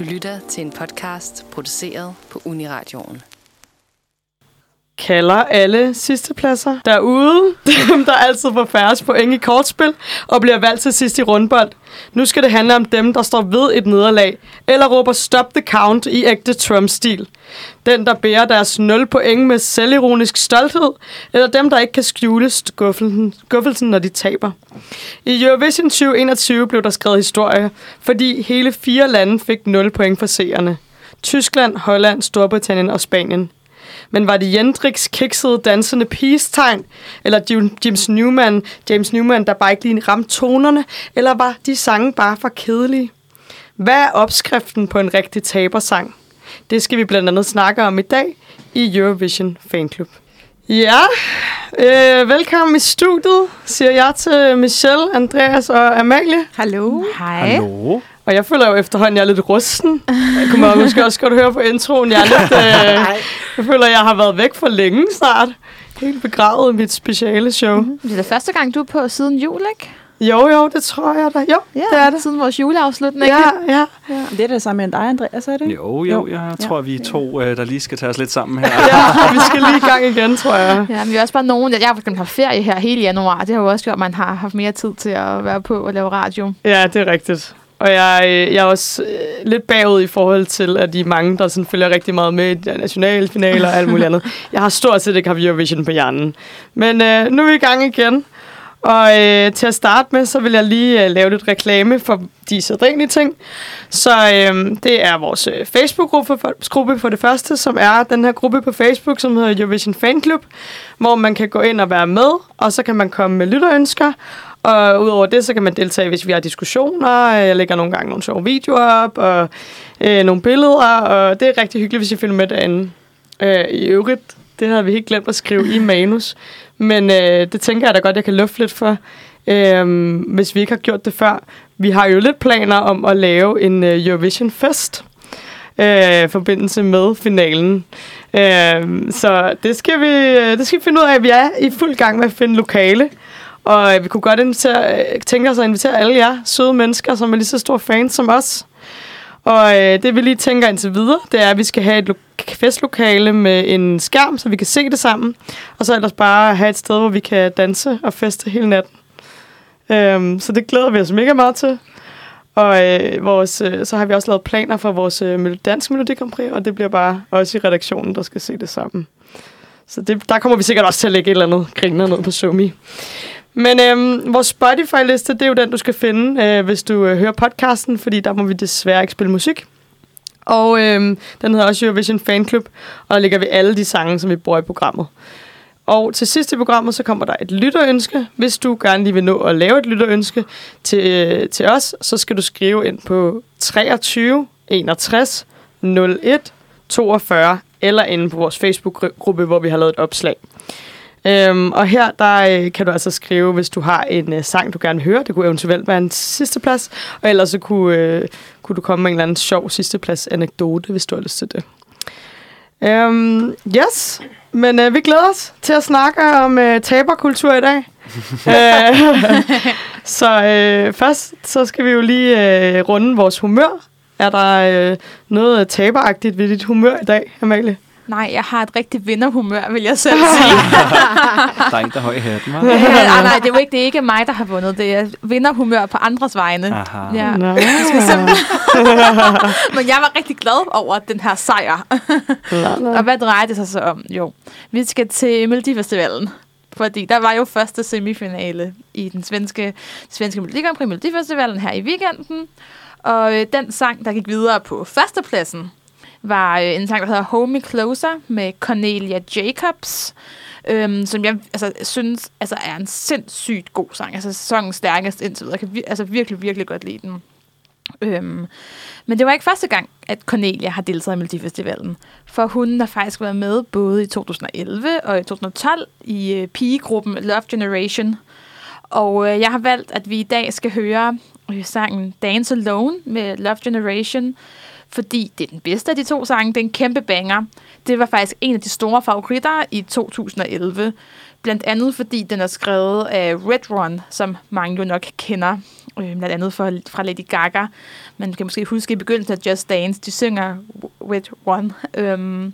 Du lytter til en podcast produceret på Uniradioen kalder alle sidste pladser derude, dem der altid får færrest point i kortspil, og bliver valgt til sidst i rundbold. Nu skal det handle om dem, der står ved et nederlag, eller råber stop the count i ægte Trump-stil. Den, der bærer deres 0 point med selvironisk stolthed, eller dem, der ikke kan skjule skuffelsen, skuffelsen når de taber. I Eurovision 2021 blev der skrevet historie, fordi hele fire lande fik 0 point for seerne. Tyskland, Holland, Storbritannien og Spanien. Men var det Jendriks kiksede, dansende peace-tegn, eller Jim- James Newman, James Newman, der bare ikke lige ramte tonerne, eller var de sange bare for kedelige? Hvad er opskriften på en rigtig tabersang? Det skal vi blandt andet snakke om i dag i Eurovision Fanclub. Ja, øh, velkommen i studiet, siger jeg til Michelle, Andreas og Amalie. Hallo. Hej. Hallo. Og jeg føler jo efterhånden, jeg er lidt rusten. Jeg kunne man måske også godt høre på introen. Jeg, er lidt, øh, jeg føler, jeg har været væk for længe snart. Helt begravet i mit speciale show. Mm-hmm. Det er da første gang, du er på siden jul, ikke? Jo, jo, det tror jeg da. Jo, Ja, det er det. Siden vores juleafslutning. Ja, ja. Det er det samme med dig, Andreas, er det? Jo, jo, jeg Ja. tror, vi er to, øh, der lige skal tage os lidt sammen her. ja, vi skal lige i gang igen, tror jeg. Ja, men vi er også bare nogen, jeg har for haft ferie her hele januar. Det har jo også gjort, at man har haft mere tid til at være på og lave radio. Ja, det er rigtigt. Og jeg, øh, jeg er også øh, lidt bagud i forhold til, at de mange, der sådan følger rigtig meget med i de nationale finaler og alt muligt andet. Jeg har stort set ikke haft Eurovision på hjernen. Men øh, nu er vi i gang igen. Og øh, til at starte med, så vil jeg lige øh, lave lidt reklame for de sædvanlige ting. Så øh, det er vores øh, Facebook-gruppe for, gruppe for det første, som er den her gruppe på Facebook, som hedder Eurovision Fanclub, hvor man kan gå ind og være med, og så kan man komme med lytterønsker. Og udover det, så kan man deltage, hvis vi har diskussioner. Øh, jeg lægger nogle gange nogle sjove videoer op, og øh, nogle billeder, og det er rigtig hyggeligt, hvis I følger med derinde. Øh, I øvrigt, det havde vi helt glemt at skrive i manus, men øh, det tænker jeg da godt, jeg kan lufte lidt for, øh, hvis vi ikke har gjort det før. Vi har jo lidt planer om at lave en øh, Eurovision Fest øh, i forbindelse med finalen. Øh, så det skal, vi, øh, det skal vi finde ud af. Vi er i fuld gang med at finde lokale. Og øh, vi kunne godt invitere, øh, tænke os at invitere alle jer søde mennesker, som er lige så store fans som os. Og øh, det vi lige tænker indtil videre, det er, at vi skal have et lo- festlokale med en skærm, så vi kan se det sammen. Og så ellers bare have et sted, hvor vi kan danse og feste hele natten. Øhm, så det glæder vi os mega meget til. Og øh, vores, øh, så har vi også lavet planer for vores øh, Mel- danske og det bliver bare også i redaktionen, der skal se det sammen. Så det, der kommer vi sikkert også til at lægge et eller andet griner ned på Sumi. Men øhm, vores Spotify-liste, det er jo den, du skal finde, øh, hvis du øh, hører podcasten, fordi der må vi desværre ikke spille musik. Og øhm, den hedder også Eurovision Fanclub, og der ligger vi alle de sange, som vi bruger i programmet. Og til sidst i programmet, så kommer der et lytterønske. Hvis du gerne lige vil nå at lave et lytterønske til, øh, til os, så skal du skrive ind på 23 61 01 42 eller inde på vores Facebook-gruppe, hvor vi har lavet et opslag. Øhm, og her der øh, kan du altså skrive, hvis du har en øh, sang, du gerne vil høre. Det kunne eventuelt være en sidste plads. Og ellers så kunne, øh, kunne du komme med en eller anden sjov sidste plads anekdote, hvis du har lyst til det. Øhm, yes, men øh, vi glæder os til at snakke om øh, taberkultur i dag. Øh, så øh, først så skal vi jo lige øh, runde vores humør. Er der øh, noget taberagtigt ved dit humør i dag, Amalie? Nej, jeg har et rigtigt vinderhumør, vil jeg selv sige. Der er en, der høj i hatten, hva'? ja, nej, det er jo ikke, det er ikke mig, der har vundet. Det er vinderhumør på andres vegne. Aha. Ja. Nå. Men jeg var rigtig glad over den her sejr. Og hvad drejer det sig så om? Jo, vi skal til Melodifestivalen. Fordi der var jo første semifinale i den svenske, svenske Melodi Grand Prix Melodifestivalen her i weekenden. Og øh, den sang, der gik videre på førstepladsen, var øh, en sang, der hedder Homie Closer med Cornelia Jacobs. Øhm, som jeg altså, synes altså, er en sindssygt god sang. Altså sæsonens stærkeste indtil videre. Jeg kan vi, altså, virkelig, virkelig godt lide den. Øhm, men det var ikke første gang, at Cornelia har deltaget i Melodifestivalen. For hun har faktisk været med både i 2011 og i 2012 i øh, pigegruppen Love Generation. Og øh, jeg har valgt, at vi i dag skal høre øh, sangen Dance Alone med Love Generation, fordi det er den bedste af de to sange. Det er en kæmpe banger. Det var faktisk en af de store favoritter i 2011. Blandt andet fordi den er skrevet af Red Run, som mange jo nok kender. Øh, blandt andet for, fra Lady Gaga. Man kan måske huske i begyndelsen af Just Dance, de synger Red Run. Øhm,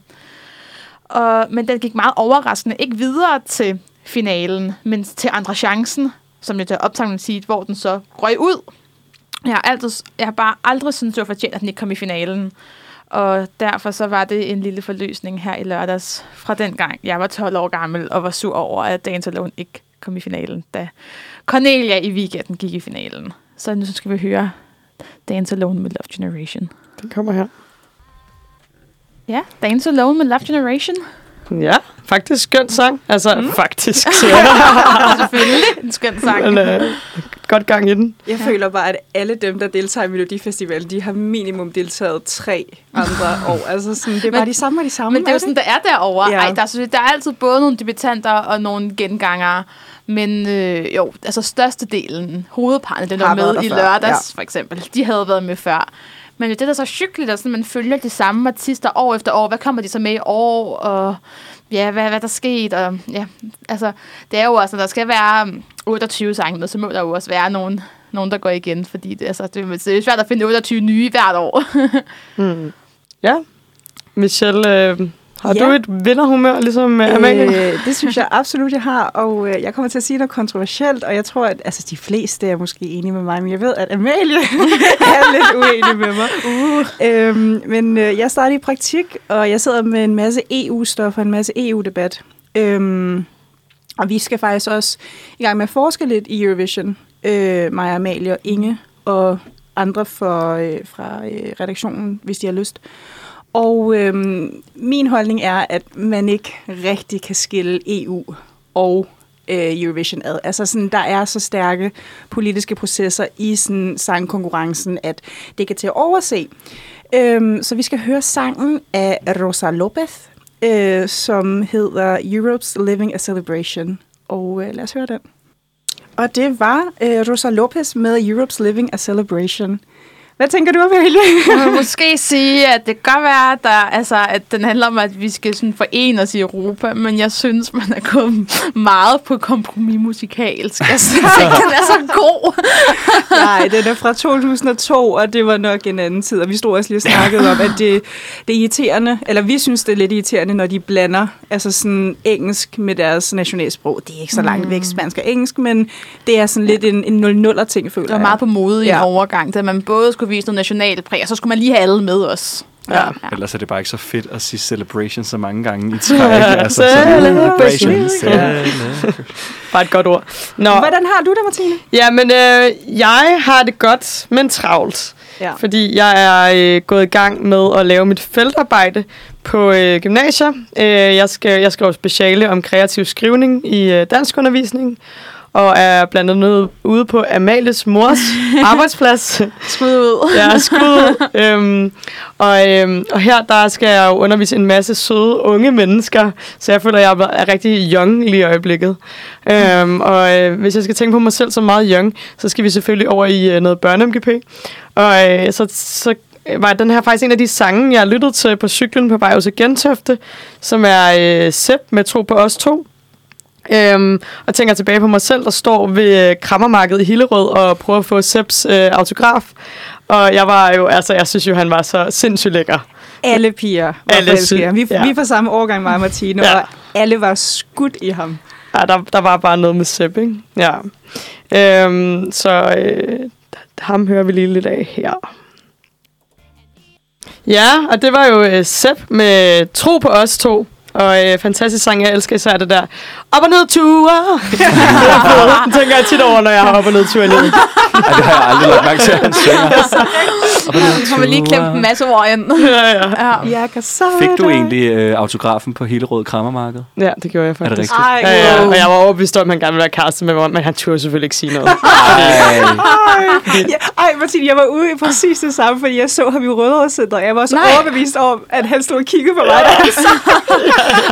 og, men den gik meget overraskende ikke videre til finalen, men til andre chancen, som jo til optagelsen sige, hvor den så røg ud. Jeg har, altid, jeg har bare aldrig syntes, det var fortjent, at den ikke kom i finalen. Og derfor så var det en lille forløsning her i lørdags fra den gang, jeg var 12 år gammel og var sur over, at Dance Alone ikke kom i finalen, da Cornelia i weekenden gik i finalen. Så nu skal vi høre Dance Alone med Love Generation. Den kommer her. Ja, Dance Alone med Love Generation. Ja, faktisk skøn sang. Altså, mm. faktisk, siger jeg. Selvfølgelig en skøn sang. Men, uh, godt gang i den. Jeg ja. føler bare, at alle dem, der deltager i Melodifestivalen, de har minimum deltaget tre andre år. Altså, sådan, det er bare men, de samme og de samme. Men det er jo sådan, der er derovre. Ja. Ej, der, er, der er altid både nogle debutanter og nogle gengangere. Men øh, jo, altså størstedelen, hovedparten, den der med i lørdags ja. for eksempel, de havde været med før. Men det er så hyggeligt, at sådan, man følger de samme artister år efter år. Hvad kommer de så med i år? Og ja, hvad, hvad der sket? Og, ja, altså, det er jo også, der skal være um, 28 sange med, så må der jo også være nogen, nogen der går igen, fordi det, altså, det, det er svært at finde 28 nye hvert år. mm. Ja. Michelle, øh, har ja. du et vinderhumør, ligesom øh, Amalie? Øh, det synes jeg absolut, jeg har, og øh, jeg kommer til at sige noget kontroversielt, og jeg tror, at altså, de fleste er måske enige med mig, men jeg ved, at Amalie er lidt uenig med mig. Uh. Øhm, men øh, jeg startede i praktik, og jeg sidder med en masse EU-stof og en masse EU-debat. Øhm, og vi skal faktisk også i gang med at forske lidt i Eurovision, øh, mig, Amalie og Inge, og andre for, øh, fra øh, redaktionen, hvis de har lyst. Og øhm, min holdning er, at man ikke rigtig kan skille EU og øh, Eurovision ad. Altså sådan, der er så stærke politiske processer i sådan sangkonkurrencen, at det kan til at overse. Øhm, så vi skal høre sangen af Rosa Lopez, øh, som hedder Europe's Living a Celebration. Og øh, lad os høre den. Og det var øh, Rosa Lopez med Europe's Living a Celebration. Hvad tænker du, Amalie? Jeg vil måske sige, at det kan godt være, at, der, altså, at den handler om, at vi skal sådan forene os i Europa, men jeg synes, man er gået meget på kompromis musikalsk. Jeg synes ikke, den er så god. Nej, den er fra 2002, og det var nok en anden tid, og vi stod også lige og snakkede om, at det, det er irriterende, eller vi synes, det er lidt irriterende, når de blander altså sådan engelsk med deres nationalsprog. Det er ikke så langt væk, mm. spansk og engelsk, men det er sådan lidt en, en 0-0'er ting, føler jeg. Det var meget på mode i ja. overgang, da man både skulle skulle vise noget nationalpræg, og så skulle man lige have alle med os. Ja. ja. Ellers er det bare ikke så fedt at sige celebration så mange gange i træk. altså, celebration. bare et godt ord. Nå. Hvordan har du det, Martine? Ja, men øh, jeg har det godt, men travlt. Ja. Fordi jeg er øh, gået i gang med at lave mit feltarbejde på øh, gymnasier. Øh, jeg, skal, jeg skriver speciale om kreativ skrivning i øh, danskundervisning og er blandt andet ude på Amalies mors arbejdsplads. skud ud. ja, skud ud. øhm, og, øhm, og her der skal jeg jo undervise en masse søde unge mennesker, så jeg føler, at jeg er rigtig young lige i øjeblikket. Øhm, og øh, hvis jeg skal tænke på mig selv som meget young, så skal vi selvfølgelig over i øh, noget børne-MGP. Og øh, så, så var den her faktisk en af de sange, jeg lyttede til på cyklen på vej til Gentofte, som er øh, Sepp med Tro på os to. Øhm, og tænker tilbage på mig selv, der står ved øh, krammermarkedet i Hillerød og prøver at få Seps øh, autograf. Og jeg var jo, altså, jeg synes jo, han var så sindssygt lækker. Alle piger var alle sy- vi, ja. vi på samme årgang, mig og Martine, ja. og alle var skudt i ham. Ja, der, der var bare noget med Sepp, ikke? Ja. Øhm, så øh, ham hører vi lige lidt af her. Ja, og det var jo øh, Sepp med Tro på os to. Og øh, fantastisk sang, jeg elsker især det der. Op og ned ture! det tænker jeg tit over, når jeg har op og ned ture i livet. Ej, det har jeg aldrig lagt mærke til, at han synger. Har man lige klemt en masse ord ind. ja, ja. ja. Jeg kan Fik du egentlig øh, autografen på hele Rød Krammermarked? Ja, det gjorde jeg faktisk. Er det rigtigt? Ej, ja, ja. Og jeg var overbevist om, at han gerne ville være kæreste med mig, men han turde selvfølgelig ikke sige noget. Ej. Ej, Martin, jeg var ude i præcis det samme, fordi jeg så ham i Rødovre Jeg var Nej. overbevist om, at han stod og kiggede på mig, da han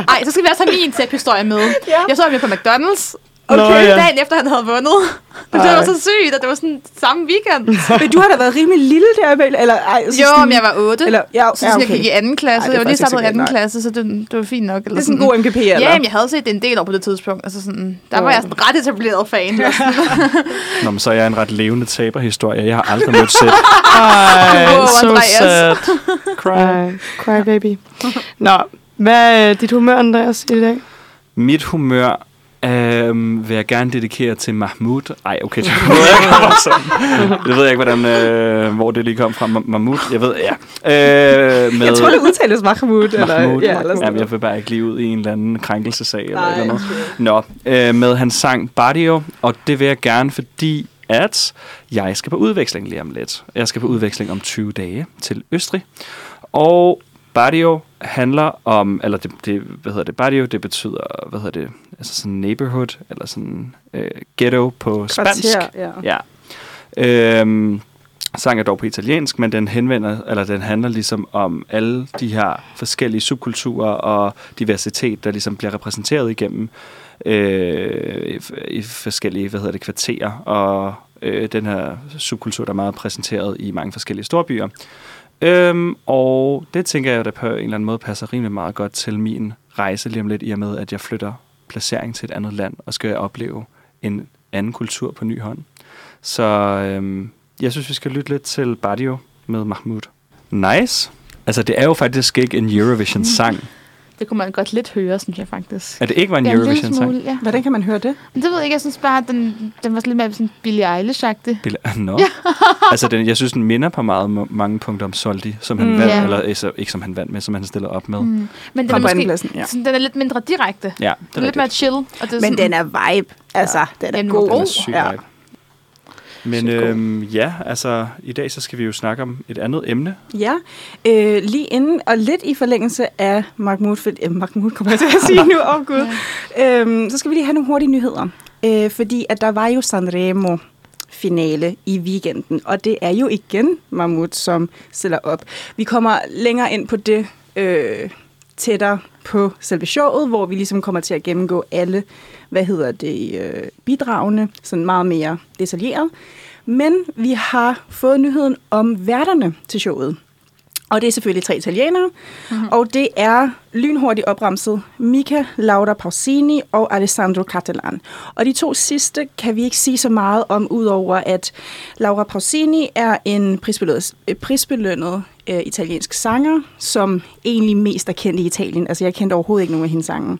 Ej, så skal vi også have min tæphistorie med. Ja. Jeg så ham på McDonald's, Nå, Okay, ja. dagen efter han havde vundet. Det Ej. var så sygt, at det var sådan samme weekend. Men du har da været rimelig lille der. Eller, ej, så jo, sådan, men jeg var 8. Eller, ja, så ja, sådan, okay. jeg gik i anden klasse. Ej, det jeg var lige startet i anden nej. klasse, så det, det var fint nok. Eller Det er sådan en god MGP, eller? Ja, men jeg havde set det en del år på det tidspunkt. Altså sådan, der var jeg sådan ret etableret fan. Nå, men så er jeg en ret levende taberhistorie. Jeg har aldrig mødt sæt. Ej, Wow, so sad. Cry. Cry baby. Nå, hvad er dit humør, Andreas, i dag? Mit humør øhm, vil jeg gerne dedikere til Mahmoud. Ej, okay, det ved jeg ikke, om sådan. Jeg ved ikke, hvordan, øh, hvor det lige kom fra. Ma- Mahmoud, jeg ved, ja. Øh, med Jeg tror, det udtales Mahmoud. Eller, Mahmoud. ja, eller sådan Jamen, jeg vil bare ikke lige ud i en eller anden krænkelsesag eller Nej, eller noget. Nå, øh, med hans sang Bardio, og det vil jeg gerne, fordi at jeg skal på udveksling lige om lidt. Jeg skal på udveksling om 20 dage til Østrig. Og Barrio handler om, eller det, det hvad hedder det, Barrio, det betyder, hvad hedder det, altså sådan neighborhood, eller sådan øh, ghetto på spansk. Kvarter, ja. Ja. Øhm, sang er dog på italiensk, men den henvender, eller den handler ligesom om alle de her forskellige subkulturer og diversitet, der ligesom bliver repræsenteret igennem øh, i, i forskellige, hvad hedder det, kvarterer, og øh, den her subkultur, der er meget præsenteret i mange forskellige storbyer. Øhm, og det tænker jeg, der på en eller anden måde passer rimelig meget godt til min rejse lige om lidt, i og med, at jeg flytter placering til et andet land, og skal opleve en anden kultur på ny hånd. Så øhm, jeg synes, vi skal lytte lidt til Badio med Mahmoud. Nice. Altså, det er jo faktisk ikke en Eurovision-sang. Det kunne man godt lidt høre, synes jeg faktisk. Er det ikke var en Ja, Eurovision-sang? ja. Hvordan kan man høre det? Men det ved jeg ikke, jeg synes bare, at den, den var lidt mere sådan Billie Eilish-agtig. Bill- Nå. altså, den, jeg synes, den minder på meget mange punkter om Soldi, som han Mm. vandt, Ja. eller altså, ikke som han vandt med, som han stiller op med. Mm. Men den er, måske, ja. sådan, den er lidt mindre direkte. Ja, Det er er lidt mere chill. Og det er Men sådan, den er vibe. Altså, den er Den er god. Den er syg Ja. ja. Men øhm, ja, altså, i dag så skal vi jo snakke om et andet emne. Ja, øh, lige inden, og lidt i forlængelse af Mahmoud, for, øh, Mahmoud kommer jeg til at sige nu, åh oh, gud, øhm, så skal vi lige have nogle hurtige nyheder. Øh, fordi at der var jo Sanremo finale i weekenden, og det er jo igen Mahmoud, som stiller op. Vi kommer længere ind på det øh, tættere på selve showet, hvor vi ligesom kommer til at gennemgå alle, hvad hedder det, øh, bidragene, sådan meget mere detaljeret. Men vi har fået nyheden om værterne til showet. Og det er selvfølgelig tre italienere, mm-hmm. og det er lynhurtigt opremset Mika, Laura Pausini og Alessandro Catalan. Og de to sidste kan vi ikke sige så meget om, udover at Laura Pausini er en prisbelønnet, øh, prisbelønnet øh, italiensk sanger, som egentlig mest er kendt i Italien. Altså jeg kendte overhovedet ikke nogen af hendes sange.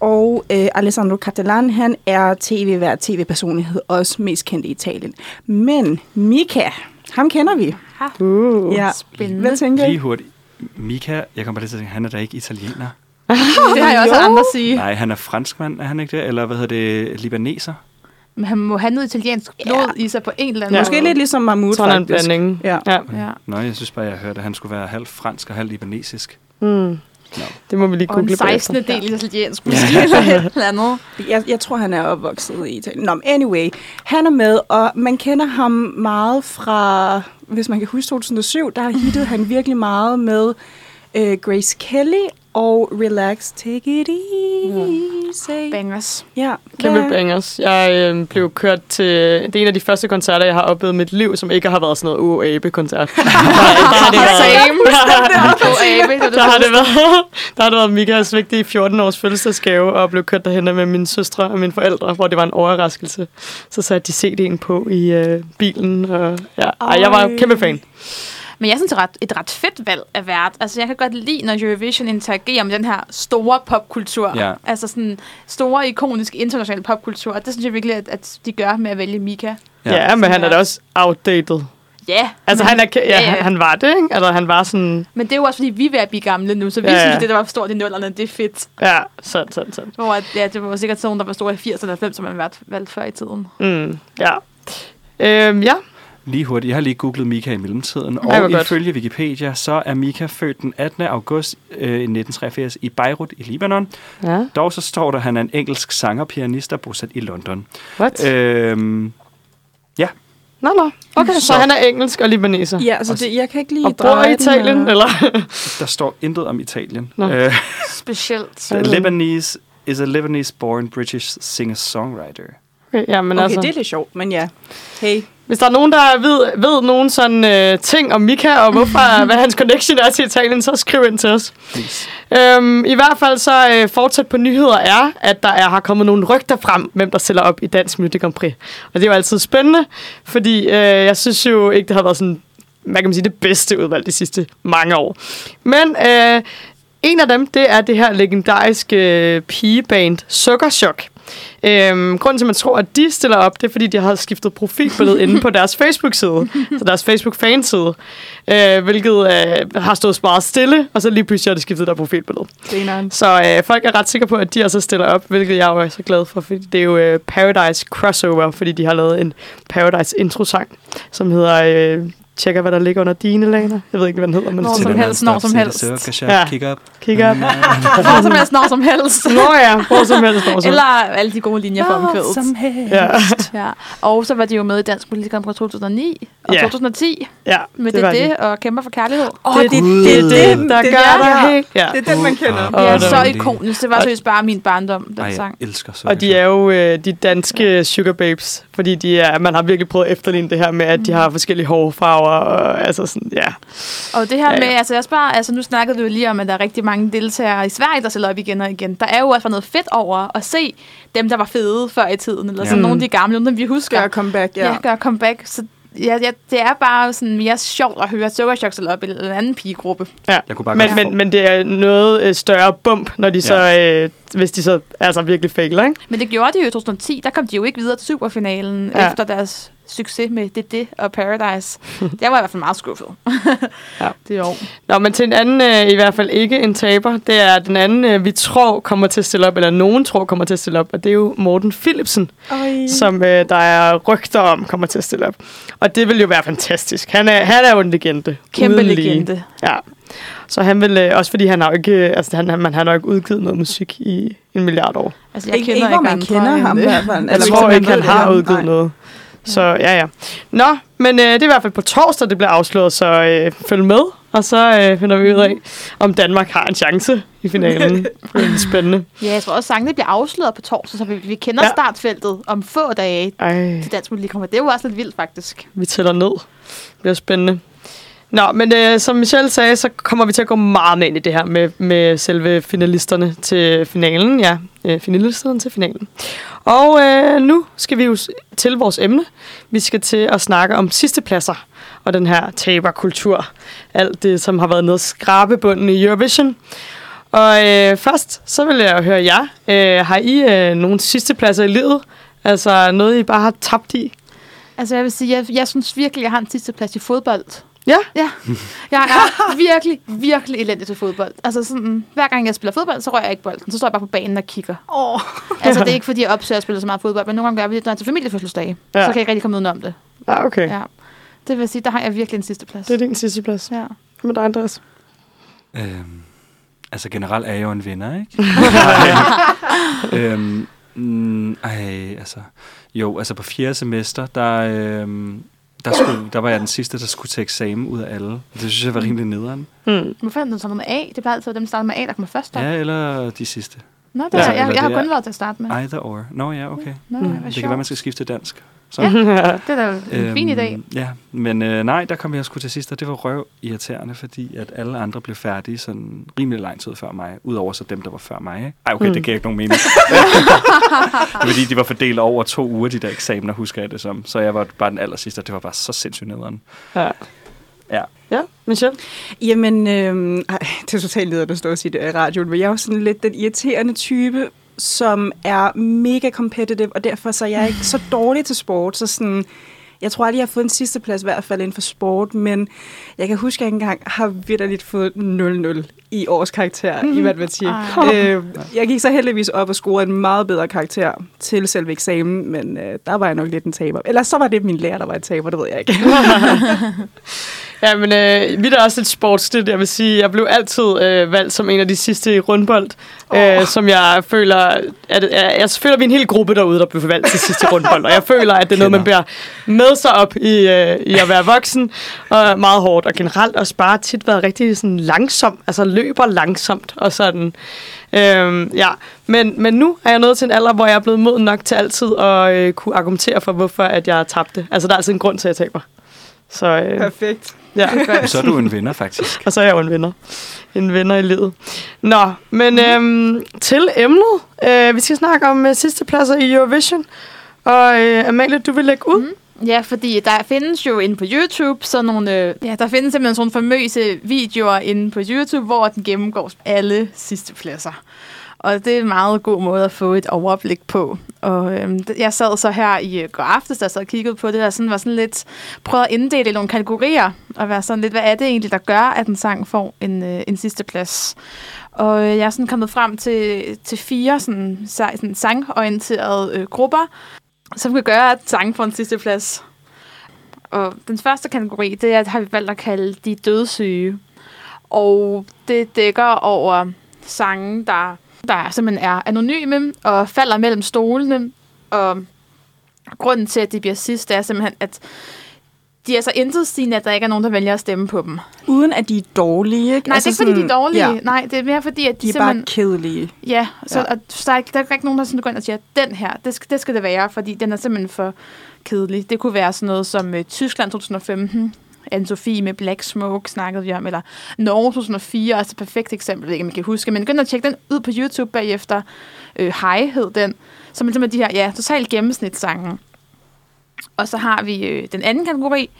Og øh, Alessandro Catalan, han er tv-vært, tv-personlighed, også mest kendt i Italien. Men Mika, ham kender vi. Uh. Ja. Spændende. Hvad tænker I? Lige hurtigt. Mika, jeg kommer bare lige til at tænke, han er da ikke italiener. det har jeg også andre sige. Nej, han er franskmand, er han ikke det? Eller hvad hedder det, libaneser? Men han må have noget italiensk blod i sig på en eller anden Ja. måde. Måske lidt ligesom Mahmoud, er en blanding. Ja. ja. Ja. Nå, jeg synes bare, jeg hørte, at han skulle være halvt fransk og halvt libanesisk. Mm. Det må vi lige Og en google 16. bagefter. del italiensk, måske, eller et eller andet. Jeg, jeg tror, han er opvokset i Italien. Nå, anyway, han er med, og man kender ham meget fra, hvis man kan huske 2007, der hittede han virkelig meget med øh, Grace Kelly og Relax, Take It Easy. Bangers. Ja, Kæmpe hvad- bangers. Jeg øh, blev kørt til... Det er en af de første koncerter, jeg har oplevet i mit liv, som ikke har været sådan noget UAB-koncert. der, der har det været... Same. Abe, det var det Der har, det været, der har det været Mikas vigtige 14-års fødselsdagsgave, og blev kørt derhen med mine søstre og mine forældre, hvor det var en overraskelse. Så satte de CD'en på i øh, bilen, og ja, ej, jeg var kæmpe fan. Men jeg synes, det er ret, et ret fedt valg af vært. Altså, jeg kan godt lide, når Eurovision interagerer med den her store popkultur. Ja. Altså sådan store, ikoniske, internationale popkultur. Og det synes jeg virkelig, at, at de gør med at vælge Mika. Ja, ja men han er da også outdated. Ja, Altså, men, han, er, ja, Ja, ja. Han, han var det, ikke? Altså, han var sådan... men det er jo også, fordi vi er ved at blive gamle nu, så vi Ja, ja, ja. synes, det, der var stort i nullerne, det er fedt. Ja, sådan, sådan, sådan. Hvor at, ja, det var sikkert sådan, der var stor i 80'erne og 90'erne, som man valgt, valgt før i tiden. Mm, ja. Øhm, ja, Lige hurtigt, jeg har lige googlet Mika i mellemtiden, Ej, og godt. ifølge Wikipedia, så er Mika født den 18. august øh, 1983 i Beirut i Libanon. ja. Dog så står der, at han er en engelsk sanger og pianist, der er bosat i London. What? Øhm, Nå, nå. Okay, så, Så- så han er engelsk og libaneser. Ja, altså det, jeg kan ikke lige Og bor i den Italien, her. eller? der står intet om Italien. Nå. Øh, Specielt. Lebanese is a Lebanese-born British singer-songwriter. Okay, ja, men Okay, altså, det er lidt sjovt, men ja. Hey, hvis der er nogen, der ved, ved nogen sådan øh, ting om Mika, og hvorfor, hvad hans connection er til Italien, så skriv ind til os. Please. Øhm, I hvert fald så øh, fortsat på nyheder er, at der er, har kommet nogle rygter frem, hvem der stiller op i Dansk Melodi Grand Prix. Og det er jo altid spændende, fordi øh, jeg synes jo ikke, det har været sådan, hvad kan man sige, det bedste udvalg de sidste mange år. Men øh, en af dem, det er det her legendariske øh, pigeband Sukkerchok. Øhm, grunden til, at man tror, at de stiller op, det er, fordi de har skiftet profilbillede inde på deres Facebook-side, så deres Facebook-fanside, øh, hvilket øh, har stået meget stille, og så lige pludselig har de skiftet der profilbillede. grineren. Så øh, folk er ret sikre på, at de også stiller op, hvilket jeg er så glad for, fordi det er jo øh, Paradise Crossover, fordi de har lavet en Paradise intro-sang, som hedder... Øh, tjekker, hvad der ligger under dine laner. Jeg ved ikke, hvad den hedder, men det som helst, når som helst. Ja. Kig op. Kigger op. Hvor som helst, når som helst. Nå ja, hvor som helst. Hvor som Eller alle de gode linjer fra omkvædet. helst. Ja, Ja. Og så var de jo med i Dansk Politik fra 2009 og Ja. 2010 ja med det det, var det, de. og kæmper for kærlighed. Åh, Det er det, det, det, er det, der det gør er- det. Ja. Det er den, man kender. Det er Og så ikonisk. Det var seriøst bare min barndom, den Ej, jeg sang. elsker så. Og de er jo øh, de danske sugar babes, fordi de er, man har virkelig prøvet at efterligne det her med, at de har forskellige hårfarver, og altså sådan, ja. Og det her Ja, ja, ja. med, altså jeg spørger, altså nu snakkede vi jo lige om, at der er rigtig mange deltagere i Sverige, der stiller op igen og igen. Der er jo også noget fedt over at se dem, der var fede før i tiden, eller sådan Ja. nogle af de gamle, nogle vi husker. Gør comeback, ja. ja. gør comeback. Så ja, ja, det er bare sådan mere sjovt at høre Sukkerchok stille op i en anden pigegruppe. ja. Jeg kunne bare Men, men, men det er noget øh, større bump, når de så, øh, hvis de så altså virkelig fejler, ikke? Men det gjorde de jo i 2010. Der kom de jo ikke videre til superfinalen Ja. efter deres succes med Det Det og Paradise. Jeg var i hvert fald meget skuffet. Ja. Det er jo. Nå, men til en anden, øh, i hvert fald ikke en taber, det er den anden, øh, vi tror kommer til at stille op, eller nogen tror kommer til at stille op, og det er jo Morten Philipsen, som øh, der er rygter om kommer til at stille op. Og det vil jo være fantastisk. Han er, han er jo en legende. Kæmpe legende. Ja. Så han vil, øh, også fordi han har jo ikke, øh, altså han, han, man har nok ikke udgivet noget musik i en milliard år. Altså, jeg Ikke, kender ikke, hvor man kender end ham i hvert fald. Eller Altså, hvor hvis man ikke han har ham. udgivet Nej. noget. Så ja, ja. Nå, men øh, det er i hvert fald på torsdag, det bliver afsløret, så øh, følg med. Og så øh, finder vi ud af, om Danmark har en chance i finalen. det er spændende. Ja, jeg tror også, sangene bliver afsløret på torsdag, så vi, vi kender Ja. startfeltet om få dage Ej, til Dansk Melodi Prix. Det er jo også lidt vildt, faktisk. vi tæller ned. Det bliver spændende. Nå, men øh, som Michelle sagde, så kommer vi til at gå meget med ind i det her med, med selve finalisterne til finalen. Ja, øh, finalisterne til finalen. Og øh, nu skal vi jo til vores emne. Vi skal til at snakke om sidstepladser og den her taberkultur. Alt det, som har været nede skrabebunden i Eurovision. Og øh, først, så vil jeg høre jer. Øh, har I øh, nogle sidstepladser i livet? Altså noget, I bare har tabt i? Altså, jeg vil sige, jeg, jeg synes virkelig, jeg har en sidste plads i fodbold. Ja? Ja. Jeg er virkelig, virkelig elendig til fodbold. Altså sådan, hver gang jeg spiller fodbold, så rører jeg ikke bolden. Så står jeg bare på banen og kigger. Åh. Altså, det er ikke, fordi jeg opsøger at spille så meget fodbold, men nogle gange gør vi det, når jeg er til familiefødselsdage. Ja. Ja. Så kan jeg ikke rigtig komme udenom det. Ah, okay. Ja. Det vil sige, der har jeg virkelig en sidste plads. Det er din sidste plads. Ja. Hvad med dig, Andreas? Øhm, altså generelt er jeg jo en vinder, ikke? øhm, mm, ej, altså... Jo, altså på fjerde semester, der, øhm, der, skulle, der var jeg den sidste, der skulle tage eksamen ud af alle. Det synes jeg var rimelig nederen. Hmm. Hvorfor er den så noget med A? Det er altid dem, der starter med A, der kommer først op. Ja, eller de sidste. Nå, det Ja, er, jeg, jeg har kun været til at starte med. Either or. Nå ja, okay. Nå, Mm. mm. Det kan være, man skal skifte til dansk. Så. Ja. Det er da en fin idé. Ja, men øh, nej, der kom jeg sgu til sidst, og det var røv irriterende, fordi at alle andre blev færdige sådan rimelig lang tid før mig, udover så dem, der var før mig. Ikke? Ej, okay, Mm. det giver ikke nogen mening. det fordi, de var fordelt over to uger, de der eksamener, husker jeg det som. Så jeg var bare den aller sidste, og det var bare så sindssygt nederen. Ja. Ja. Ja, Michelle? Jamen, øhm, ej, det er totalt leder, at stå og sige det i radioen, men jeg er jo sådan lidt den irriterende type, som er mega competitive, og derfor så er jeg ikke så dårlig til sport, så sådan, jeg tror aldrig, jeg har fået en sidste plads, i hvert fald inden for sport, men jeg kan huske, at jeg engang har vidderligt fået 0-0 i års karakter mm. i matematik. Ej. Øh, jeg gik så heldigvis op og scorede en meget bedre karakter til selve eksamen, men øh, der var jeg nok lidt en taber. Eller så var det min lærer, der var en taber, det ved jeg ikke. Ja, men øh, vi er også et sportsligt, jeg vil sige. Jeg blev altid øh, valgt som en af de sidste i rundbold, oh. øh, som jeg føler, at, at jeg føler, at vi er en hel gruppe derude, der blev valgt til sidste rundbold, og jeg føler, at det er noget, man bliver med sig op i, øh, i at være voksen, og meget hårdt, og generelt også bare tit været rigtig sådan langsom, altså løber langsomt, og sådan. Øhm, ja, men, men nu er jeg nået til en alder, hvor jeg er blevet moden nok til altid at øh, kunne argumentere for, hvorfor at jeg tabte. Altså, der er altid en grund til, at jeg taber. Så, øh, Perfekt. Ja. Så er du en vinder, faktisk. og så er jeg jo en vinder. En vinder i livet. Nå, men øhm, til emnet. Øh, vi skal snakke om øh, sidste pladser i Eurovision. Og øh, Amalie, du vil lægge ud. Mm. Ja, fordi der findes jo inde på YouTube sådan nogle... Øh, ja, der findes simpelthen sådan famøse videoer inde på YouTube, hvor den gennemgår alle sidste pladser. Og det er en meget god måde at få et overblik på. Og øhm, jeg sad så her i øh, går aftes, da jeg sad og kiggede på det, og sådan, var sådan lidt prøvet at inddele i nogle kategorier, og være sådan lidt, hvad er det egentlig, der gør, at en sang får en, øh, en sidste plads? Og øh, jeg er sådan kommet frem til, til fire sådan, sådan sangorienterede øh, grupper, som kan gøre, at sangen får en sidste plads. Og den første kategori, det er, har vi valgt at kalde de dødssyge. Og det dækker over sange, der der simpelthen er anonyme og falder mellem stolene. Og grunden til, at de bliver sidst, er simpelthen, at de er så intetsigende, at der ikke er nogen, der vælger at stemme på dem. Uden at de er dårlige, ikke? Nej, altså det er ikke, fordi de er dårlige. Ja. Nej, det er mere fordi, at de, de er simpelthen... bare kedelige. Ja, så ja. At, der, er, der er ikke nogen, der sådan går ind og siger, den her, det skal, det skal det være, fordi den er simpelthen for kedelig. Det kunne være sådan noget som uh, Tyskland 2015, Anne-Sophie med Black Smoke snakkede vi om, eller Norge 2004, altså et perfekt eksempel, ikke, man kan huske. Men begynd at tjekke den ud på YouTube bagefter. Øh, High hed den, som er de her, ja, totalt gennemsnitssange. Og så har vi øh, den anden kategori,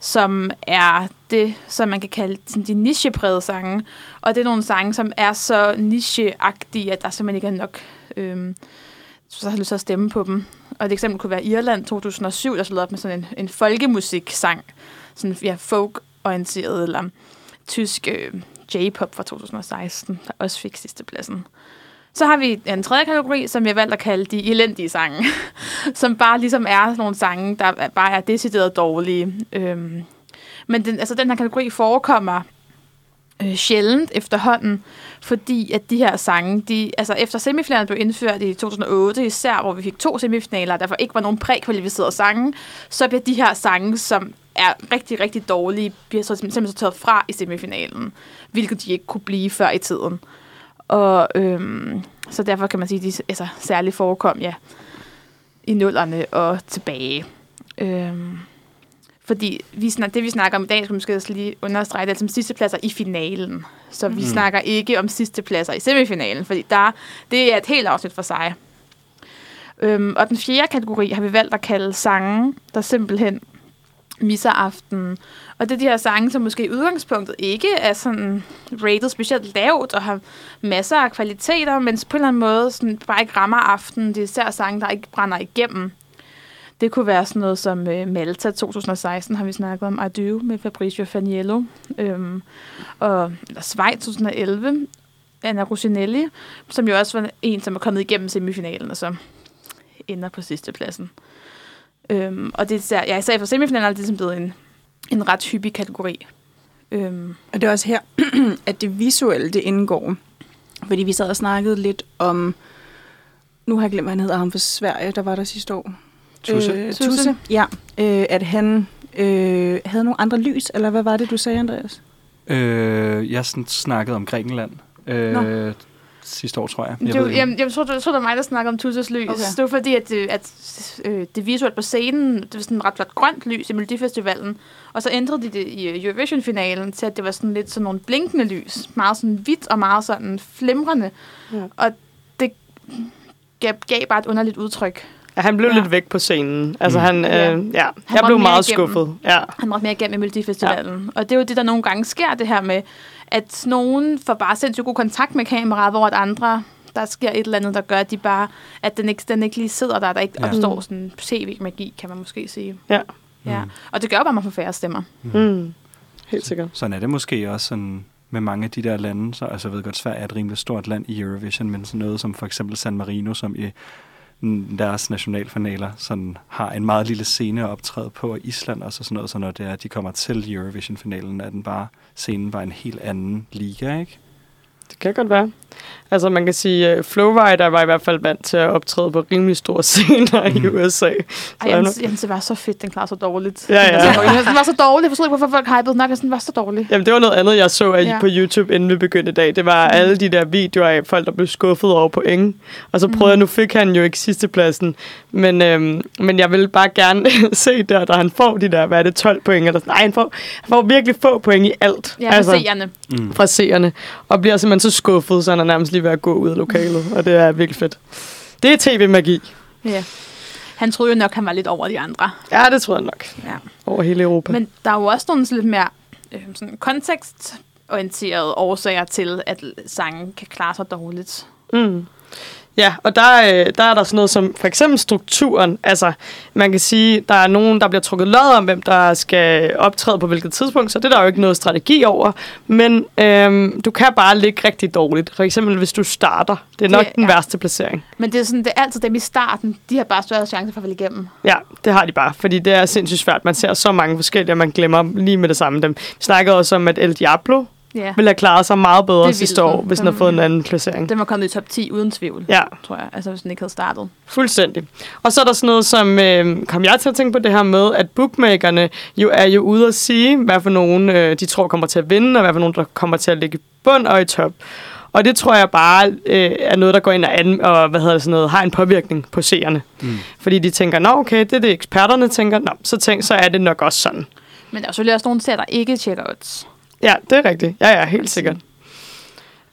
som er det, som man kan kalde sådan de nicheprægede sange. Og det er nogle sange, som er så nicheagtige, at der simpelthen ikke er nok... Øh, så har jeg lyst til at stemme på dem. Og et eksempel kunne være Irland 2007, der slog op med sådan en, en folkemusik-sang, sådan ja, folk-orienteret, eller tysk øh, J-pop fra 2016, der også fik sidste pladsen. Så har vi en tredje kategori, som jeg valgte at kalde de elendige sange, som bare ligesom er nogle sange, der bare er decideret dårlige. Øhm, men den, altså, den her kategori forekommer øh, sjældent efterhånden, fordi at de her sange, de, altså efter semifinalen blev indført i 2008, især hvor vi fik to semifinaler, der ikke var nogen prækvalificerede sange, så bliver de her sange, som er rigtig, rigtig dårlige, bliver så simpelthen så taget fra i semifinalen, hvilket de ikke kunne blive før i tiden. Og øhm, så derfor kan man sige, at de altså, særligt forekom ja, i nullerne og tilbage. Øhm, fordi vi snak, det, vi snakker om i dag, skal måske lige understrege, det er som sidste pladser i finalen. Så vi mm. snakker ikke om sidste pladser i semifinalen, fordi der, det er et helt afsnit for sig. Øhm, og den fjerde kategori har vi valgt at kalde sange, der simpelthen misser aften. Og det er de her sange, som måske i udgangspunktet ikke er sådan rated specielt lavt og har masser af kvaliteter, men på en eller anden måde sådan bare ikke rammer aftenen. Det er især sange, der ikke brænder igennem. Det kunne være sådan noget som øh, Malta 2016, har vi snakket om, I Do med Fabrizio Faniello. Øhm, og eller Schweiz 2011, Anna Rosinelli, som jo også var en, som er kommet igennem semifinalen, og så ender på sidste pladsen. Øhm, og det er især, ja, især for semifinalen er det ligesom blevet en, en ret hyppig kategori. Øhm. Og det er også her, at det visuelle det indgår. Fordi vi sad og snakkede lidt om, nu har jeg glemt, hvad han hedder, ham fra Sverige, der var der sidste år. Tusse. Øh, Tusse. Ja, øh, at han øh, havde nogle andre lys, eller hvad var det, du sagde, Andreas? Øh, jeg sådan snakkede om Grækenland. Øh, sidste år, tror jeg. Jeg, det, jamen, jeg tror, det, tror, det var mig, der snakkede om Tusses lys. Okay. Det var fordi, at, øh, at, øh, det visuelt på scenen, det var sådan en ret flot grønt lys i Melodifestivalen. Og så ændrede de det i øh, Eurovision-finalen til, at det var sådan lidt sådan nogle blinkende lys. Meget sådan hvidt og meget sådan flimrende. Ja. Og det gav, gav bare et underligt udtryk. Ja, han blev ja. lidt væk på scenen. Altså, mm. han, øh, ja. han jeg blev meget igennem. skuffet. Ja. Han var mere igennem i Melodifestivalen. Ja. Og det er jo det, der nogle gange sker, det her med, at nogen får bare sindssygt god kontakt med kameraet, hvor at andre der sker et eller andet, der gør, at, de bare, at den, ikke, den ikke lige sidder der, der ikke ja. opstår sådan tv-magi, kan man måske sige. Ja. ja. Mm. Og det gør bare, at man får færre stemmer. Mm. Mm. Helt sikkert. Sådan er det måske også sådan med mange af de der lande. Så, altså, jeg ved godt, Sverige er et rimelig stort land i Eurovision, men sådan noget som for eksempel San Marino, som i deres nationalfinaler sådan har en meget lille scene at optræde på og Island og så sådan noget, så når det er, at de kommer til Eurovision-finalen, er den bare, scenen var en helt anden liga, ikke? Det kan godt være. Altså man kan sige, uh, Flowrider var i hvert fald vant til at optræde på rimelig store scener i Mhm. USA. Ej, han- jeg synes, jeg synes, det var så fedt, den klarede så dårligt. Ja, ja. Den var så dårlig. Jeg forstod ikke, hvorfor folk hypede at den var så dårlig. Jamen, det var noget andet, jeg så Ja. på YouTube, inden vi begyndte i dag. Det var alle de der videoer af folk, der blev skuffet over point. Og så prøvede Mm. jeg, nu fik han jo ikke sidstepladsen. Men, øhm, men jeg vil bare gerne se der, da han får de der, hvad er det, 12 point? Eller, sådan. nej, han får, han får virkelig få point i alt. Ja, altså, seerne. Mm. fra seerne. Og bliver simpelthen så skuffet, så han er nærmest lige ved at gå ud af lokalet. Og det er virkelig fedt. Det er tv-magi. Ja. Han troede jo nok, han var lidt over de andre. Ja, det tror jeg nok. Ja. Over hele Europa. Men der er jo også nogle sådan lidt mere øh, sådan kontekstorienterede årsager til, at sangen kan klare sig dårligt. Mm. Ja, og der, øh, der er der sådan noget som for eksempel strukturen. Altså, man kan sige, der er nogen, der bliver trukket lod om, hvem der skal optræde på hvilket tidspunkt, så det er der jo ikke noget strategi over. Men øhm, du kan bare ligge rigtig dårligt. For eksempel, hvis du starter. Det er nok Det- den ja. værste placering. Men det er, sådan, det er altid dem i starten, de har bare større chance for at falde igennem. Ja, det har de bare, fordi det er sindssygt svært. Man ser så mange forskellige, og man glemmer lige med det samme dem. Vi snakkede også om, at El Diablo Ja. ville have klaret sig meget bedre sidste år, hvis den havde fået en anden placering. Den var kommet i top 10 uden tvivl, Ja, tror jeg. Altså, hvis den ikke havde startet. fuldstændig. Og så er der sådan noget som, øh, kom jeg til at tænke på det her med, at bookmakerne jo er jo ude at sige, hvad for nogen øh, de tror kommer til at vinde, og hvad for nogen der kommer til at ligge i bund og i top. Og det tror jeg bare øh, er noget, der går ind og, an, og hvad hedder det, sådan noget, har en påvirkning på seerne. Mm. Fordi de tænker, nå okay, det er det eksperterne tænker, nå, så, tænk, så er det nok også sådan. Men der er selvfølgelig også nogle serier, der ikke tjekker odds. Ja, det er rigtigt. Ja, ja, helt sikkert.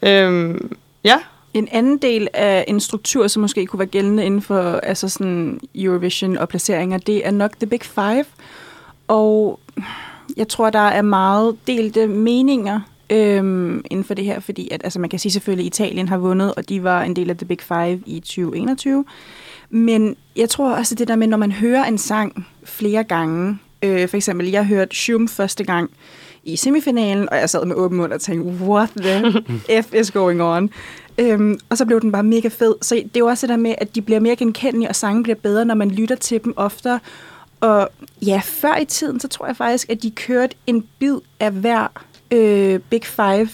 Øhm, ja, En anden del af en struktur, som måske kunne være gældende inden for altså sådan Eurovision og placeringer, det er nok The Big Five. Og jeg tror, der er meget delte meninger øhm, inden for det her, fordi at, altså man kan sige selvfølgelig, at Italien har vundet, og de var en del af The Big Five i 2021. Men jeg tror også, det der med, når man hører en sang flere gange, øh, for eksempel, jeg hørte Shum første gang i semifinalen, og jeg sad med åben mund og tænkte, what the F is going on? Øhm, og så blev den bare mega fed. Så det er jo også det der med, at de bliver mere genkendelige, og sangen bliver bedre, når man lytter til dem oftere. Og ja, før i tiden, så tror jeg faktisk, at de kørte en bid af hver øh, Big Five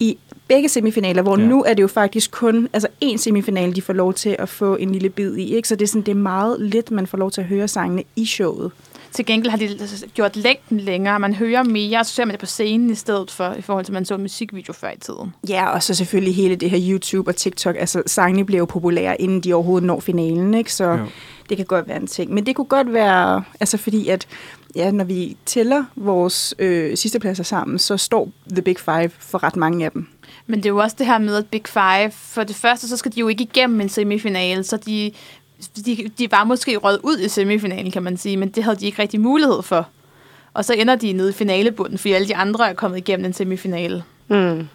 i begge semifinaler, hvor Ja. nu er det jo faktisk kun altså én semifinale, de får lov til at få en lille bid i. Ikke? Så det er, sådan, det er meget lidt, man får lov til at høre sangene i showet. Til gengæld har de gjort længden længere. Man hører mere, og så ser man det på scenen i stedet for, i forhold til, at man så en musikvideo før i tiden. Ja, og så selvfølgelig hele det her YouTube og TikTok. Altså, sangene bliver jo populære, inden de overhovedet når finalen, ikke? Så Jo. det kan godt være en ting. Men det kunne godt være, altså fordi at, ja, når vi tæller vores øh, sidste pladser sammen, så står The Big Five for ret mange af dem. Men det er jo også det her med, at Big Five, for det første, så skal de jo ikke igennem en semifinale, så de, de, de var måske røget ud i semifinalen, kan man sige, men det havde de ikke rigtig mulighed for. Og så ender de nede i finalebunden, fordi alle de andre er kommet igennem en semifinale. Mm.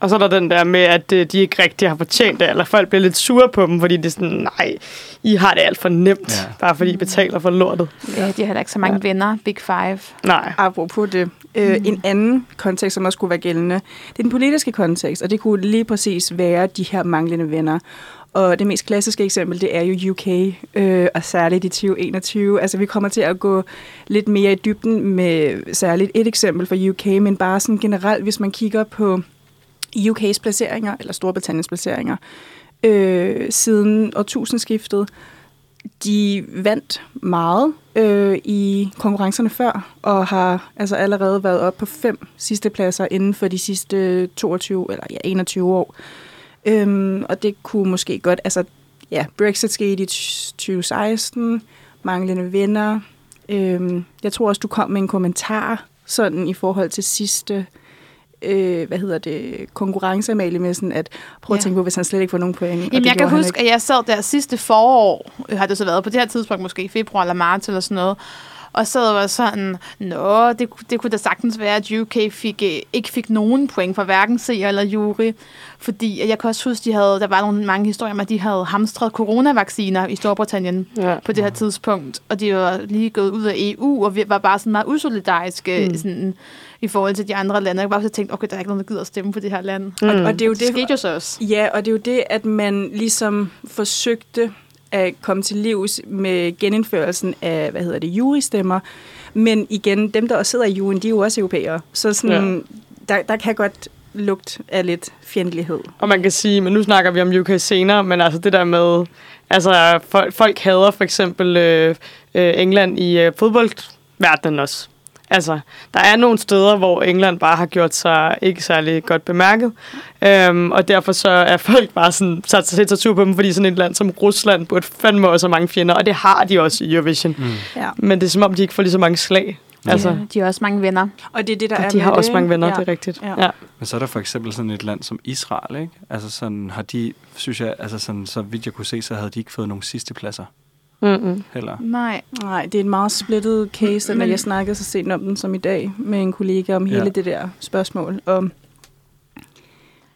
Og så er der den der med, at øh, de ikke rigtig har fortjent det, eller folk bliver lidt sure på dem, fordi det er sådan, nej, I har det alt for nemt, Ja. bare fordi I betaler for lortet. Ja, de har heller ikke så mange ja. venner, Big Five. Nej. Apropos det. Øh, En anden kontekst, som også kunne være gældende, det er den politiske kontekst, og det kunne lige præcis være de her manglende venner. Og det mest klassiske eksempel, det er jo UK, øh, og særligt i 2021. Altså, vi kommer til at gå lidt mere i dybden med særligt et eksempel for UK, men bare sådan generelt, hvis man kigger på UK's placeringer, eller Storbritanniens placeringer, øh, siden årtusindskiftet, de vandt meget øh, i konkurrencerne før, og har altså allerede været op på fem sidste pladser inden for de sidste 22 eller ja, 21 år. Øhm, og det kunne måske godt, altså ja, Brexit skete i 2016, manglende venner. Øhm, jeg tror også, du kom med en kommentar sådan i forhold til sidste øh, hvad hedder det, konkurrence, med sådan at prøve Ja. at tænke på, hvis han slet ikke får nogen point. Jamen, jeg kan huske, at jeg sad der sidste forår, øh, har det så været på det her tidspunkt, måske i februar eller marts eller sådan noget, og så var sådan, nå, det, det kunne da sagtens være, at UK fik, øh, ikke fik nogen point for hverken seer eller jury, fordi at jeg kan også huske, de havde, der var nogle mange historier om, at de havde hamstret coronavacciner i Storbritannien Ja. på det her tidspunkt, og de var lige gået ud af EU, og vi var bare sådan meget usolidariske mm. sådan, i forhold til de andre lande. Jeg var bare tænkt, okay, der er ikke nogen, der gider at stemme på det her land. Og, og det er jo Det det, skete jo så også. Ja, og det er jo det, at man ligesom forsøgte at komme til livs med genindførelsen af, hvad hedder det, jurystemmer. Men igen, dem, der også sidder i juryen, de er jo også europæere. Så sådan, ja. der, der kan godt lugt af lidt fjendtlighed. Og man kan sige, men nu snakker vi om UK senere, men altså det der med, altså folk, folk hader for eksempel øh, øh, England i øh, fodboldverdenen også. Altså, der er nogle steder, hvor England bare har gjort sig ikke særlig godt bemærket, øhm, og derfor så er folk bare sådan, sat sig til tur på dem, fordi sådan et land som Rusland burde fandme også have mange fjender, og det har de også i Eurovision. Mm. Ja. Men det er som om, de ikke får lige så mange slag. Altså, Ja, de har også mange venner. Og det er det, der og er de har det, også mange venner, ja. det er rigtigt. Ja. Ja. Men så er der for eksempel sådan et land som Israel, ikke? Altså sådan har de, synes jeg, altså sådan, så vidt jeg kunne se, så havde de ikke fået nogen sidste pladser Mm-mm. heller. Nej. Nej, det er en meget splittet case, Men- jeg snakkede så sent om den som i dag med en kollega om hele Ja. det der spørgsmål. Om,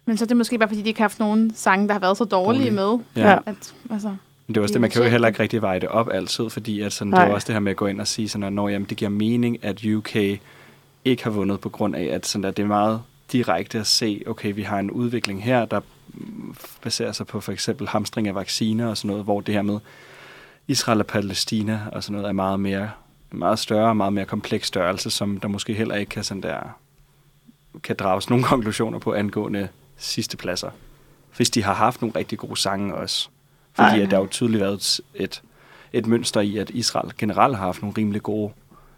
Men så er det måske bare, fordi de ikke har haft nogen sange, der har været så dårlige Dårlige. med. Ja. At, altså, Men det er også Det man kan jo heller ikke rigtig veje det op altid, fordi at sådan, det er også det her med at gå ind og sige, sådan, at når, jamen, det giver mening, at UK ikke har vundet på grund af, at, sådan, at det er meget direkte at se, okay, vi har en udvikling her, der baserer sig på for eksempel hamstring af vacciner og sådan noget, hvor det her med Israel og Palæstina og sådan noget er meget mere meget større og meget mere kompleks størrelse, som der måske heller ikke kan sådan der kan drages nogle konklusioner på angående sidste pladser. Hvis de har haft nogle rigtig gode sange også. Fordi Ej. at der har jo tydeligt været et, et, et mønster i, at Israel generelt har haft nogle rimelig gode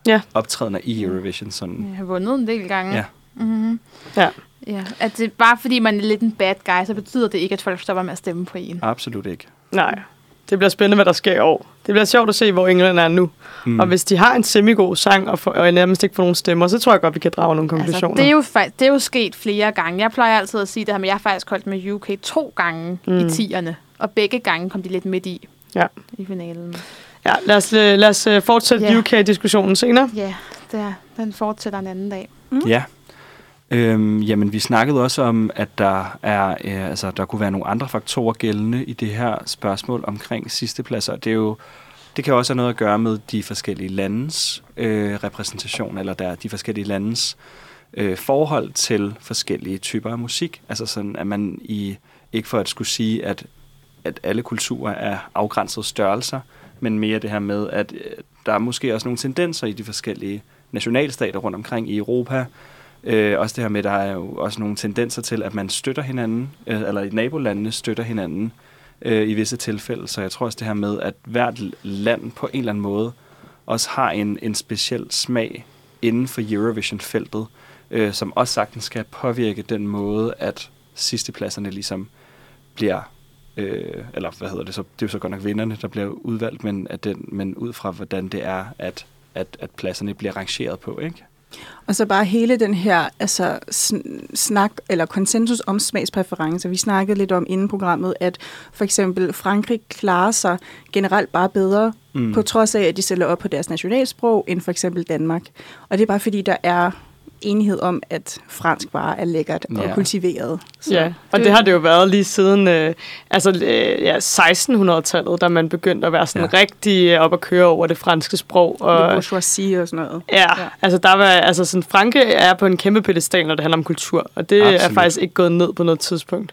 Ja. optrædener i Eurovision. Sådan. jeg har vundet en del gange. Ja. Mm-hmm. Ja. ja. At det, bare fordi man er lidt en bad guy, så betyder det ikke, at folk stopper med at stemme på en. Absolut ikke. Nej. Det bliver spændende, hvad der sker i år. Det bliver sjovt at se, hvor England er nu. Mm. Mm. Og hvis de har en semigod sang, og, for, og nærmest ikke får nogen stemmer, så tror jeg godt, vi kan drage nogle Altså, konklusioner. det, er jo, fa- det er jo sket flere gange. Jeg plejer altid at sige det her, men jeg har faktisk holdt med UK to gange mm. i Mm. tierne. Og begge gange kom de lidt midt i. Ja. I finalen. Ja, lad os, lad os øh, fortsætte yeah. UK-diskussionen senere. Ja, det er, den fortsætter en anden dag. Ja. Øhm, jamen, vi snakkede også om, at der er, øh, altså, der kunne være nogle andre faktorer gældende i det her spørgsmål omkring sidstepladser. Det er jo, det kan også have noget at gøre med de forskellige landes øh, repræsentation, eller der de forskellige landes øh, forhold til forskellige typer af musik. Altså sådan, at man i, ikke for at skulle sige, at, at alle kulturer er afgrænsede størrelser, men mere det her med, at øh, der er måske også nogle tendenser i de forskellige nationalstater rundt omkring i Europa, Øh, også det her med, at der er jo også nogle tendenser til, at man støtter hinanden, øh, eller i nabolandene støtter hinanden øh, i visse tilfælde. Så jeg tror også det her med, at hvert land på en eller anden måde også har en, en speciel smag inden for Eurovision-feltet, øh, som også sagtens skal påvirke den måde, at sidstepladserne ligesom bliver, øh, eller hvad hedder det så, det er jo så godt nok vinderne, der bliver udvalgt, men, at den, men ud fra hvordan det er, at, at, at pladserne bliver rangeret på, ikke? Og så bare hele den her altså, sn- snak eller konsensus om smagspræferencer. Vi snakkede lidt om inden programmet, at for eksempel Frankrig klarer sig generelt bare bedre, Mm. på trods af, at de stiller op på deres nationalsprog, end for eksempel Danmark. Og det er bare fordi, der er enighed om, at fransk bare er lækkert og Ja. kultiveret. Ja, og det har det jo været lige siden øh, altså, øh, ja, 1600-tallet, da man begyndte at være sådan Ja. rigtig øh, op at køre over det franske sprog. Og Og, bourgeoisie og sådan noget. ja, Ja. altså der var, altså sådan, Franke er på en kæmpe pedestal, når det handler om kultur, og det Absolut. er faktisk ikke gået ned på noget tidspunkt.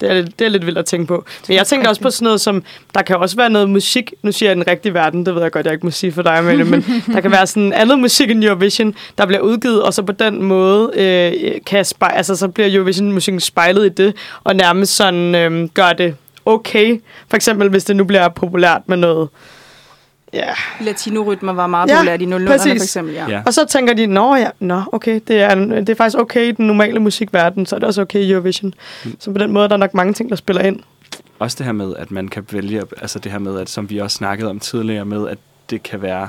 Det er, lidt- det er lidt vildt at tænke på. Men jeg tænker også på sådan noget som, der kan også være noget musik, nu siger jeg den rigtige verden, det ved jeg godt, jeg ikke må sige for dig, Amalie, men der kan være sådan andet musik end Eurovision, der bliver udgivet, og så på den måde øh, kan spej, altså, så bliver Eurovision-musikken spejlet i det, og nærmest sådan øh, gør det okay. For eksempel, hvis det nu bliver populært med noget Ja. Latino-rytmer var meget Ja, populært i 00'erne for eksempel. Ja. Ja. Og så tænker de, nå ja, nå, okay, det er, det er faktisk okay i den normale musikverden, så er det også okay i Eurovision. Mm. Så på den måde er der nok mange ting, der spiller ind. Også det her med, at man kan vælge, altså det her med, at som vi også snakkede om tidligere med, at det kan være,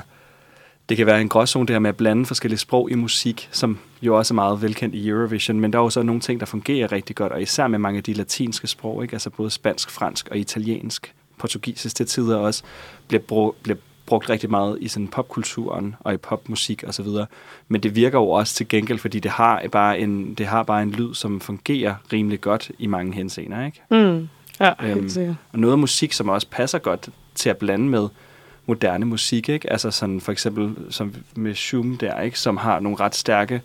det kan være en gråzone, det her med at blande forskellige sprog i musik, som jo også er meget velkendt i Eurovision, men der er jo så nogle ting, der fungerer rigtig godt, og især med mange af de latinske sprog, ikke? altså både spansk, fransk og italiensk, portugisisk til tider også, bliver, brug, bliver brugt rigtig meget i sådan popkulturen og i popmusik og så videre. Men det virker jo også til gengæld, fordi det har bare en, det har bare en lyd, som fungerer rimelig godt i mange henseender, ikke? Mm. Ja, Øhm, helt sikkert. Og noget musik, som også passer godt til at blande med moderne musik, ikke? Altså sådan for eksempel som med Shum der, ikke? Som har nogle ret stærke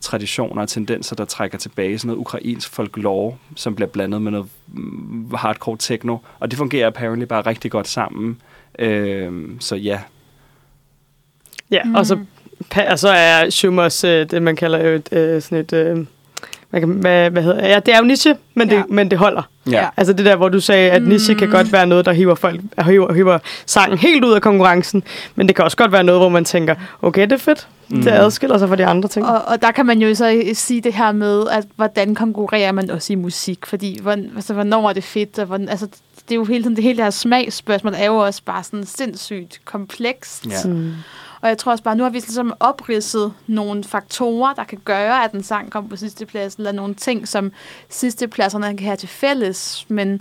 traditioner og tendenser, der trækker tilbage. Sådan noget ukrainsk folklore, som bliver blandet med noget mm, hardcore techno. Og det fungerer apparently bare rigtig godt sammen. Øh, så ja. Ja, mm. og så, pa- og så er Schumers øh, det, man kalder jo et, øh, sådan et... Øh, hvad, kan, hvad, hvad hedder Ja, det er jo niche, men, ja. det, men det holder. Ja. Altså det der, hvor du sagde, at niche mm. kan godt være noget, der hiver, folk, hiver, hiver sangen helt ud af konkurrencen, men det kan også godt være noget, hvor man tænker, okay, det er fedt. Mm. Det adskiller sig fra de andre ting. Og, og der kan man jo så sige det her med, at hvordan konkurrerer man også i musik? Fordi, hvordan, altså, hvornår er det fedt? Og hvordan, altså, det er jo hele tiden, det hele det her smagsspørgsmål er jo også bare sådan sindssygt komplekst. Ja. Mm. Og jeg tror også bare, nu har vi ligesom opridset nogle faktorer, der kan gøre, at en sang kommer på sidste plads, eller nogle ting, som sidste pladserne kan have til fælles, men,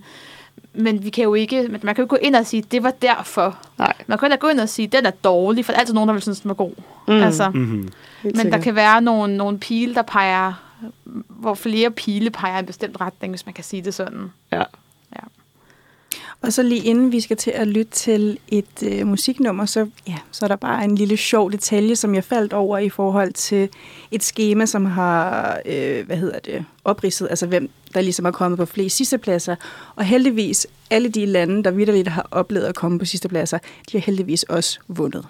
men vi kan jo ikke, man kan jo ikke gå ind og sige, det var derfor. Nej. Man kan jo ikke gå ind og sige, den er dårlig, for der er altid nogen, der vil synes, den var god. Mm. Altså, Mm-hmm. men der kan være nogle, nogle pile, der peger, hvor flere pile peger i en bestemt retning, hvis man kan sige det sådan. Ja. Og så lige inden vi skal til at lytte til et øh, musiknummer, så, ja, så er der bare en lille sjov detalje, som jeg faldt over i forhold til et schema, som har, øh, hvad hedder det, opridset, altså hvem der ligesom er kommet på flest sidstepladser. Og heldigvis, alle de lande, der vidderligt har oplevet at komme på sidstepladser, de har heldigvis også vundet.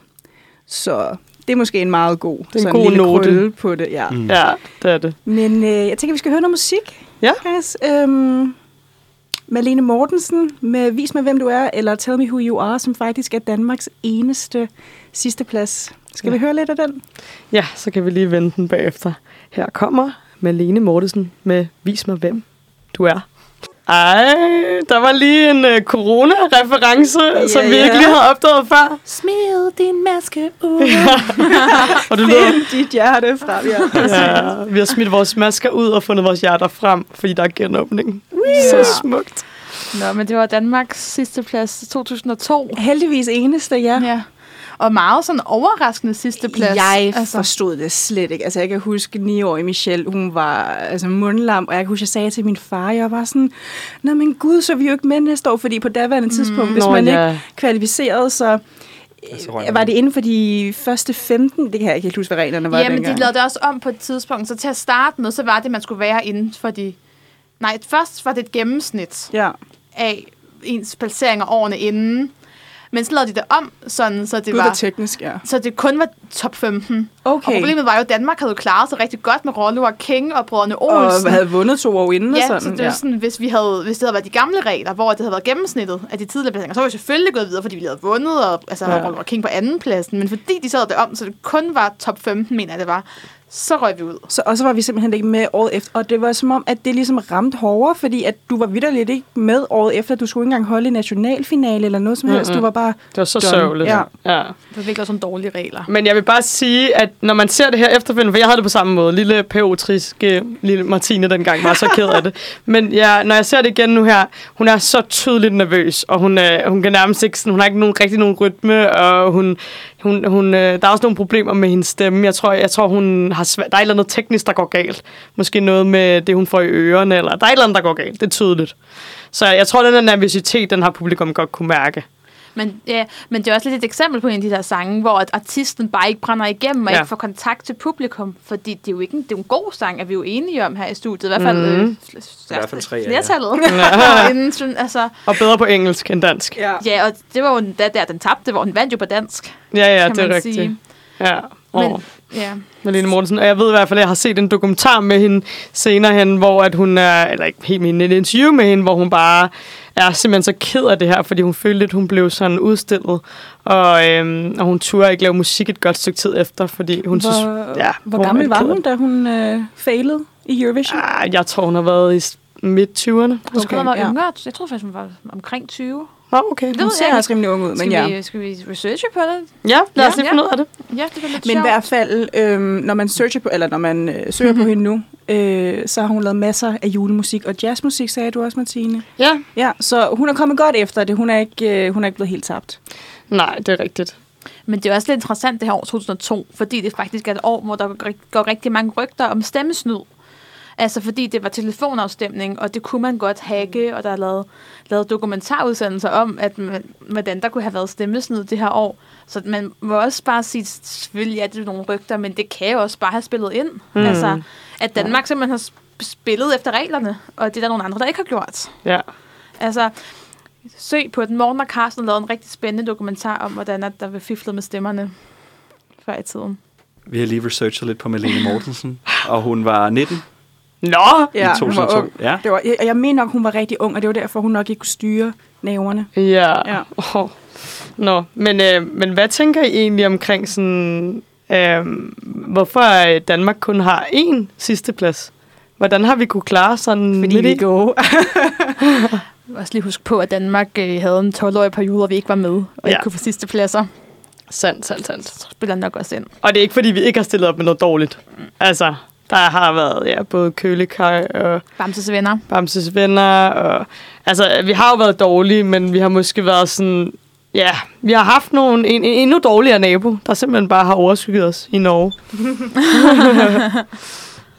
Så det er måske en meget god, er en sådan god lille note. på det. Ja. Mm. Ja, det er det. Men øh, jeg tænker, vi skal høre noget musik. Ja. Guys. Øhm, Malene Mortensen med Vis mig, hvem du er, eller Tell me who you are, som faktisk er Danmarks eneste sidste plads. Skal ja. vi høre lidt af den? Ja, så kan vi lige vende den bagefter. Her kommer Malene Mortensen med Vis mig, hvem du er. Ej, der var lige en uh, corona-reference, yeah, som vi ja. ikke lige havde opdaget før. Smid din maske ud. Og det lyder, Find dit hjerte frem, ja. ja, vi har smidt vores masker ud og fundet vores hjerter frem, fordi der er genåbning. Så smukt. Nå, men det var Danmarks sidste plads 2002. Heldigvis eneste, ja. Ja. Og meget sådan overraskende sidste plads. Jeg altså. forstod det slet ikke. Altså, jeg kan huske 9-årige Michelle, hun var altså, mundlam, og jeg kan huske, jeg sagde til min far, jeg var sådan, Nå, men gud, så er vi jo ikke med næste år, fordi på daværende tidspunkt, hvis Nå, man ja. ikke kvalificerede, så så røg øh, var det inden for de første 15, det kan jeg ikke helt huske, hvad reglerne var Ja, men de dengang. lavede det også om på et tidspunkt. Så til at starte med, så var det, at man skulle være inden for de... Nej, først var det et gennemsnit Ja. af ens placeringer årene inden. Men så lavede de det om, sådan, så det Gud, var... teknisk, ja. Så det kun var top 15. Okay. Og problemet var jo, at Danmark havde jo klaret sig rigtig godt med Rollo og King og brødrene Og Olsen. havde vundet to år inden Ja, og sådan. så det er sådan, hvis, vi havde, hvis det havde været de gamle regler, hvor det havde været gennemsnittet af de tidligere placeringer, så var vi selvfølgelig gået videre, fordi vi havde vundet, og altså, Ja. ja. Rollo og King på anden pladsen. Men fordi de sad det om, så det kun var top 15, mener jeg det var, så røg vi ud. Så, og så var vi simpelthen ikke med året efter. Og det var som om, at det ligesom ramte hårdere, fordi at du var vidderligt ikke med året efter. Du skulle ikke engang holde en nationalfinale eller noget som helst. Mm-mm. Du var bare... Det var så Done. sørgeligt. Ja. ja. Det virkelig også nogle dårlige regler. Men jeg vil bare sige, at når man ser det her efterfølgende, for jeg havde det på samme måde, lille pæotriske lille Martine dengang var så ked af det. Men ja, når jeg ser det igen nu her, hun er så tydeligt nervøs, og hun, øh, hun kan nærmest ikke, sådan, hun har ikke nogen, rigtig nogen rytme, og hun, hun, hun, øh, der er også nogle problemer med hendes stemme. Jeg tror, jeg tror hun har svæ- der er et eller andet teknisk, der går galt. Måske noget med det, hun får i ørerne, eller der er et eller andet, der går galt. Det er tydeligt. Så jeg tror, den der nervøsitet, den har publikum godt kunne mærke. Men, ja, men det er også lidt et eksempel på en af de der sange, hvor at artisten bare ikke brænder igennem og Ja. ikke får kontakt til publikum. Fordi det er jo ikke en, det er en god sang, er vi jo enige om her i studiet. I hvert fald, Mhm. mm. øh, I hvert fald tre flertallet. Ja. Inden, sådan, altså, Og bedre på engelsk end dansk. Ja. ja, og det var jo da der, den tabte, hvor den vandt jo på dansk, Ja, ja, kan det er rigtigt. sige. Ja. Men, Åh. ja. Malene Mortensen. Og jeg ved i hvert fald, at jeg har set en dokumentar med hende senere hen, hvor at hun er, eller ikke helt hende, et interview med hende, hvor hun bare er simpelthen så ked af det her, fordi hun følte, at hun blev sådan udstillet, og, øhm, og hun turde ikke lave musik et godt stykke tid efter, fordi hun synes... Hvor, Ja, hvor hun gammel var hun, da hun øh, failede i Eurovision? Ah, jeg tror, hun har været i s- midt-20'erne. Hun Okay, okay, var ja. yngre. Jeg tror faktisk, hun var omkring 20. Nå, okay. Det Hun ser også rimelig ung ud, men Skal, ja. vi, skal vi researche på det? Ja, lad os Ja. lige finde ud af det. Ja, det var lidt Men i hvert fald, øhm, når man searcher på, eller når man øh, søger Mhm. på hende nu, øh, så har hun lavet masser af julemusik og jazzmusik, sagde du også, Martine. Ja. Ja, så hun er kommet godt efter det. Hun er ikke, øh, hun er ikke blevet helt tabt. Nej, det er rigtigt. Men det er også lidt interessant det her år 2002, fordi det faktisk er et år, hvor der går rigtig mange rygter om stemmesnyd. Altså fordi det var telefonafstemning, og det kunne man godt hacke, og der er lavet, lavet dokumentarudsendelser om, at man, hvordan der kunne have været stemmesnyd det her år. Så man må også bare sige, selvfølgelig er det nogle rygter, men det kan jo også bare have spillet ind. Mm. Altså, at Danmark simpelthen har sp- spillet efter reglerne, og det er der nogle andre, der ikke har gjort. Ja. Altså, søg på den. Morgen og Carsten lavede en rigtig spændende dokumentar om, hvordan at der blev fiflet med stemmerne før i tiden. Vi har lige researchet lidt på Malene Mortensen, og hun var 19 Nå! Ja, i hun var 2002. ung. Ja. Det var, jeg, jeg mener nok, hun var rigtig ung, og det var derfor, hun nok ikke kunne styre næverne. Ja. Ja. Oh. Nå, men, øh, men hvad tænker I egentlig omkring sådan, øh, hvorfor Danmark kun har én sidste plads? Hvordan har vi kunne klare sådan Fordi midt vi i? er gode. Også lige huske på, at Danmark øh, havde en 12-årig periode, hvor vi ikke var med, og ja. Ikke kunne få sidste pladser. Sandt, sandt, sandt. Så spiller nok også ind. Og det er ikke, fordi vi ikke har stillet op med noget dårligt. Altså, der har været ja, både Kølekaj og Bamses venner. Bamses venner. Og, altså, vi har jo været dårlige, men vi har måske været sådan... Ja, vi har haft nogle, en, en endnu dårligere nabo, der simpelthen bare har overskygget os i Norge.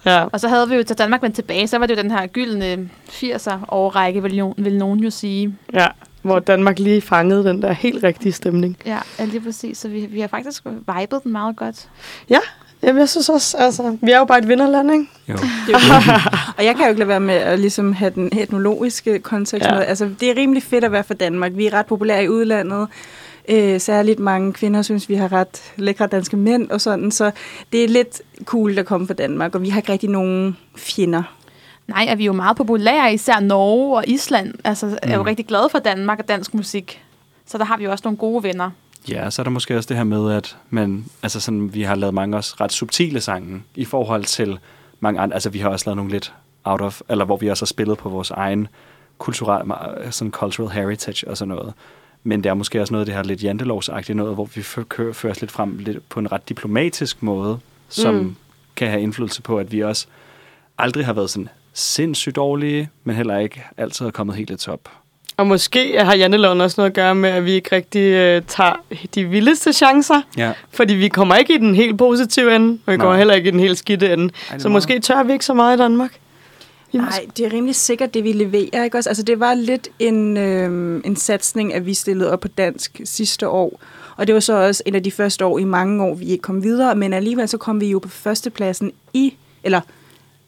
ja. Og så havde vi jo, da Danmark vendte tilbage, så var det jo den her gyldne 80'er årrække, vil, jo, vil nogen jo sige. Ja, hvor Danmark lige fangede den der helt rigtige stemning. Ja, ja lige præcis. Så vi, vi har faktisk vibet den meget godt. Jamen, jeg synes også, altså, vi er jo bare et vinderland, ikke? Jo. Det er jo og jeg kan jo ikke lade være med at ligesom have den etnologiske kontekst Ja. med. Altså, det er rimelig fedt at være fra Danmark. Vi er ret populære i udlandet. Øh, særligt mange kvinder synes, vi har ret lækre danske mænd og sådan. Så det er lidt cool at komme fra Danmark, og vi har ikke rigtig nogen fjender. Nej, og vi er jo meget populære, især Norge og Island. Altså, er jo Mm. rigtig glade for Danmark og dansk musik. Så der har vi jo også nogle gode venner. Ja, så er der måske også det her med, at man, altså sådan, vi har lavet mange også ret subtile sange i forhold til mange andre. Altså vi har også lavet nogle lidt out of, eller hvor vi også har spillet på vores egen kulturel, sådan cultural heritage og sådan noget. Men det er måske også noget af det her lidt jantelovsagtige noget, hvor vi fører os lidt frem lidt på en ret diplomatisk måde, som Mm. mm. kan have indflydelse på, at vi også aldrig har været sådan sindssygt dårlige, men heller ikke altid er kommet helt i top. Og måske har janteloven også noget at gøre med, at vi ikke rigtig øh, tager de vildeste chancer. Ja. Fordi vi kommer ikke i den helt positive ende, og vi kommer Nej. heller ikke i den helt skidte ende. Ej, Så er måske tør vi ikke så meget i Danmark. Nej, det er rimelig sikkert, det vi leverer. Ikke også? Altså, det var lidt en, øh, en satsning, at vi stillede op på dansk sidste år. Og det var så også en af de første år i mange år, vi ikke kom videre. Men alligevel så kom vi jo på førstepladsen i, eller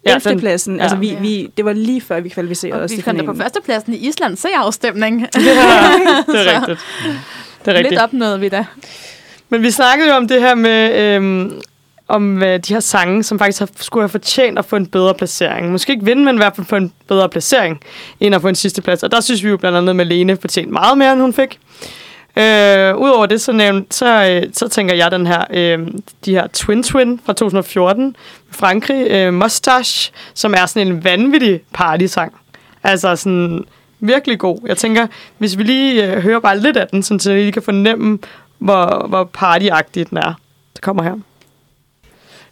Ja, den- 11. pladsen. ja. Altså, vi, vi, det var lige før, vi kvalificerede Og os vi til kom da på finalen. førstepladsen i Island se-afstemning. Ja, det er rigtigt. Det er rigtigt. Lidt opnåede vi da. Men vi snakkede jo om det her med, øhm, om øh, de her sange, som faktisk har, skulle have fortjent at få en bedre placering. Måske ikke vinde, men i hvert fald få en bedre placering, end at få en sidste plads. Og der synes vi jo blandt andet, at Malene fortjente meget mere, end hun fik. Øh, Udover det, så, nævnt, så, øh, så tænker jeg den her, øh, de her Twin Twin fra 2014 Frankrig, øh, Mustache, som er sådan en vanvittig partysang. Altså sådan virkelig god. Jeg tænker, hvis vi lige øh, hører bare lidt af den, sådan, så I kan fornemme, hvor, hvor partyagtig den er. Det kommer her.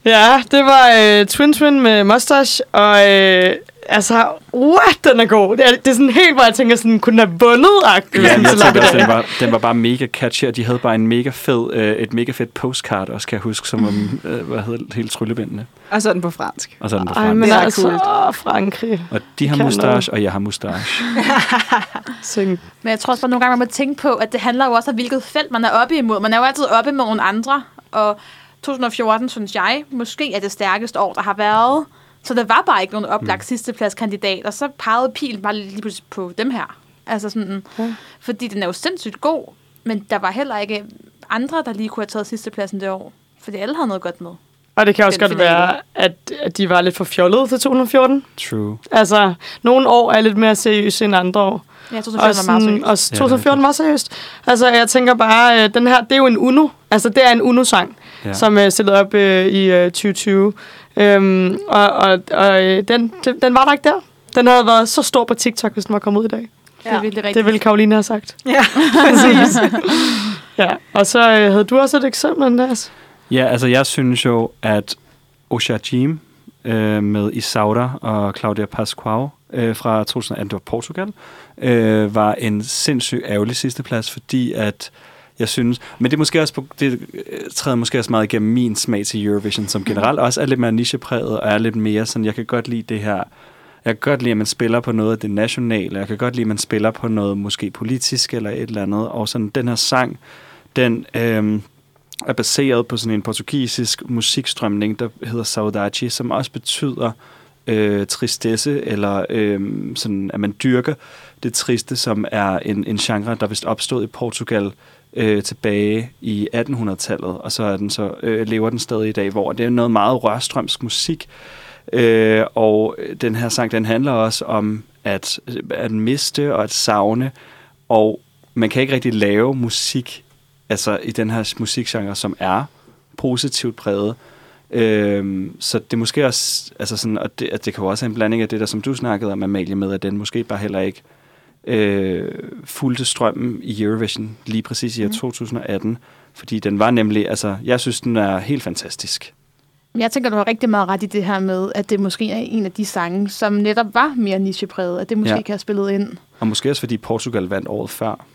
Ja, det var øh, Twin Twin med Mustache, og øh, altså, what, den er god. Det er, det er sådan helt, hvor jeg tænker, sådan, kunne den have vundet-agtigt. Ja, sådan, jeg også, Lapidar. den var, den var bare mega catchy, og de havde bare en mega fed, øh, et mega fedt postcard også, kan jeg huske, som om, øh, hvad hedder det, hele tryllebindene. Og sådan på fransk. Og sådan på Ej, fransk. men Det er altså, coolt. åh, Frankrig. Og de har mustache, og jeg har mustache. Syng. Men jeg tror også bare nogle gange, man må tænke på, at det handler jo også om, hvilket felt man er oppe imod. Man er jo altid oppe med nogle andre, og 2014, synes jeg, måske er det stærkeste år, der har været. Så der var bare ikke nogen oplagt mm. sidstepladskandidat, og så pegede pilen bare lige pludselig på dem her. Altså sådan, Ja. fordi den er jo sindssygt god, men der var heller ikke andre, der lige kunne have taget sidstepladsen det år. Fordi alle havde noget godt med. Og det kan også godt finale. være, at, at de var lidt for fjollede til 2014. True. Altså, nogle år er lidt mere seriøse end andre år. Ja, 2014 Og, var meget sådan, seriøst. og det er 2014 var seriøst. Altså, jeg tænker bare, øh, den her, det er jo en Uno. Altså, det er en Uno-sang, ja. Ja. som er stillet op øh, i øh, 2020. Øhm, og og, og øh, den, den, var der ikke der. Den havde været så stor på TikTok, hvis den var kommet ud i dag. Det er virkelig rigtigt. Det ville Karoline have sagt. Ja, præcis. Ja. Og så øh, havde du også et eksempel, Andreas. Ja, altså jeg synes jo, at Osha Jim øh, med Isaura og Claudia Pasquale øh, fra 2018, det var Portugal, øh, var en sindssygt ærgerlig sidsteplads, fordi at jeg synes. Men det er måske også det øh, træder måske også meget igennem min smag til Eurovision, som generelt også er lidt mere nichepræget, og er lidt mere sådan, jeg kan godt lide det her, jeg kan godt lide, at man spiller på noget af det nationale, jeg kan godt lide, at man spiller på noget måske politisk eller et eller andet, og sådan den her sang, den øhm, er baseret på sådan en portugisisk musikstrømning, der hedder Saudade, som også betyder øh, tristesse, eller øh, sådan, at man dyrker det triste, som er en, en genre, der vist opstod i Portugal øh, tilbage i 1800-tallet, og så er den så øh, lever den stadig i dag, hvor det er noget meget rørstrømsk musik, øh, og den her sang, den handler også om at, at miste og at savne, og man kan ikke rigtig lave musik, altså i den her musikgenre, som er positivt præget, Øhm, så det er måske også, altså sådan, og det, at det kan jo også have en blanding af det der, som du snakkede om, Amalie, med, at den måske bare heller ikke øh, fulgte strømmen i Eurovision lige præcis i år 2018, mm. fordi den var nemlig, altså, jeg synes, den er helt fantastisk. Jeg tænker, du har rigtig meget ret i det her med, at det måske er en af de sange, som netop var mere nichepræget, at det måske ja. kan have spillet ind. Og måske også fordi Portugal vandt året før.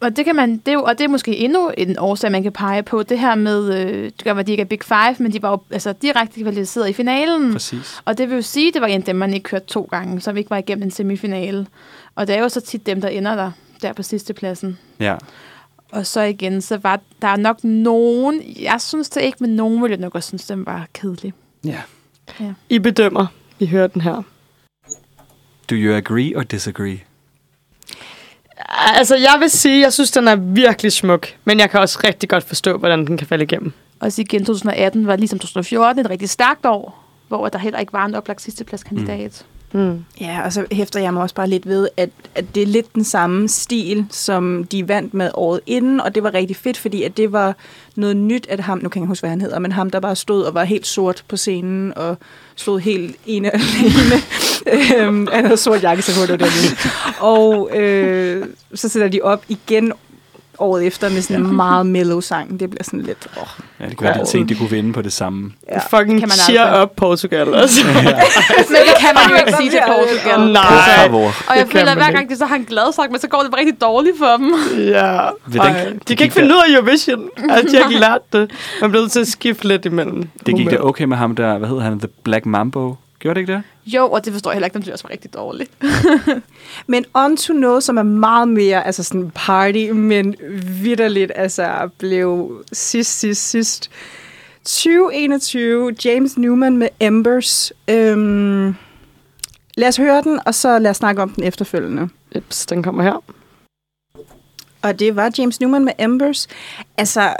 Og det, kan man, det er jo, og det er måske endnu en årsag, man kan pege på. Det her med, øh, det gør, at de ikke er Big Five, men de var jo altså, direkte kvalificeret i finalen. Præcis. Og det vil jo sige, at det var en dem, man ikke kørte to gange, som ikke var igennem en semifinale. Og det er jo så tit dem, der ender der, der på sidste pladsen. Ja. Og så igen, så var der nok nogen, jeg synes det ikke, men nogen ville nok også synes, den var kedelig. Ja. Ja. I bedømmer. I hører den her. Do you agree or disagree? Altså, jeg vil sige, jeg synes, den er virkelig smuk. Men jeg kan også rigtig godt forstå, hvordan den kan falde igennem. Og så igen, 2018 var ligesom 2014 et rigtig stærkt år, hvor der heller ikke var en oplagt sidstepladskandidat. Mm. Ja, og så hæfter jeg mig også bare lidt ved, at, at det er lidt den samme stil, som de vandt med året inden, og det var rigtig fedt, fordi at det var noget nyt, at ham, nu kan jeg huske, hvad han hedder, men ham, der bare stod og var helt sort på scenen, og stod helt ene alene. øhm, han havde sort jakke, så var det. Og øh, så sætter de op igen året efter med sådan en meget mellow sang. Det bliver sådan lidt... Åh, Ja, det kunne være, de tænkte, de kunne vinde på det samme. ja. Fucking Kan man cheer up Portugal. Altså. Men det kan man jo ikke sige til Portugal. Nej. Og jeg Det føler, at hver gang de så har en glad sang, men så går det bare rigtig dårligt for dem. Ja. Ej, den- de det kan gik ikke finde ud af Eurovision. Altså, de har ikke lært det. Man bliver nødt til at skifte lidt imellem. Det gik da okay med ham der, hvad hedder han, The Black Mambo. Gjorde det ikke det? Jo, og det forstår jeg heller ikke, den synes jeg også var rigtig dårligt. Men on to noget, som er meget mere altså sådan party, men vidderligt altså blev sidst, sidst, sidst. 2021, James Newman med Embers. Øhm, lad os høre den, og så lad os snakke om den efterfølgende. Jeps, den kommer her. Og det var James Newman med Embers. Altså,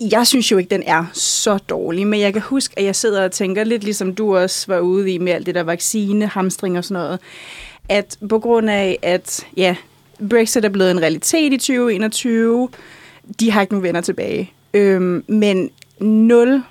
jeg synes jo ikke, den er så dårlig, men jeg kan huske, at jeg sidder og tænker lidt ligesom du også var ude i med alt det der vaccine, hamstring og sådan noget, at på grund af, at ja, Brexit er blevet en realitet i 2021, de har ikke nogen venner tilbage. Øhm, men nul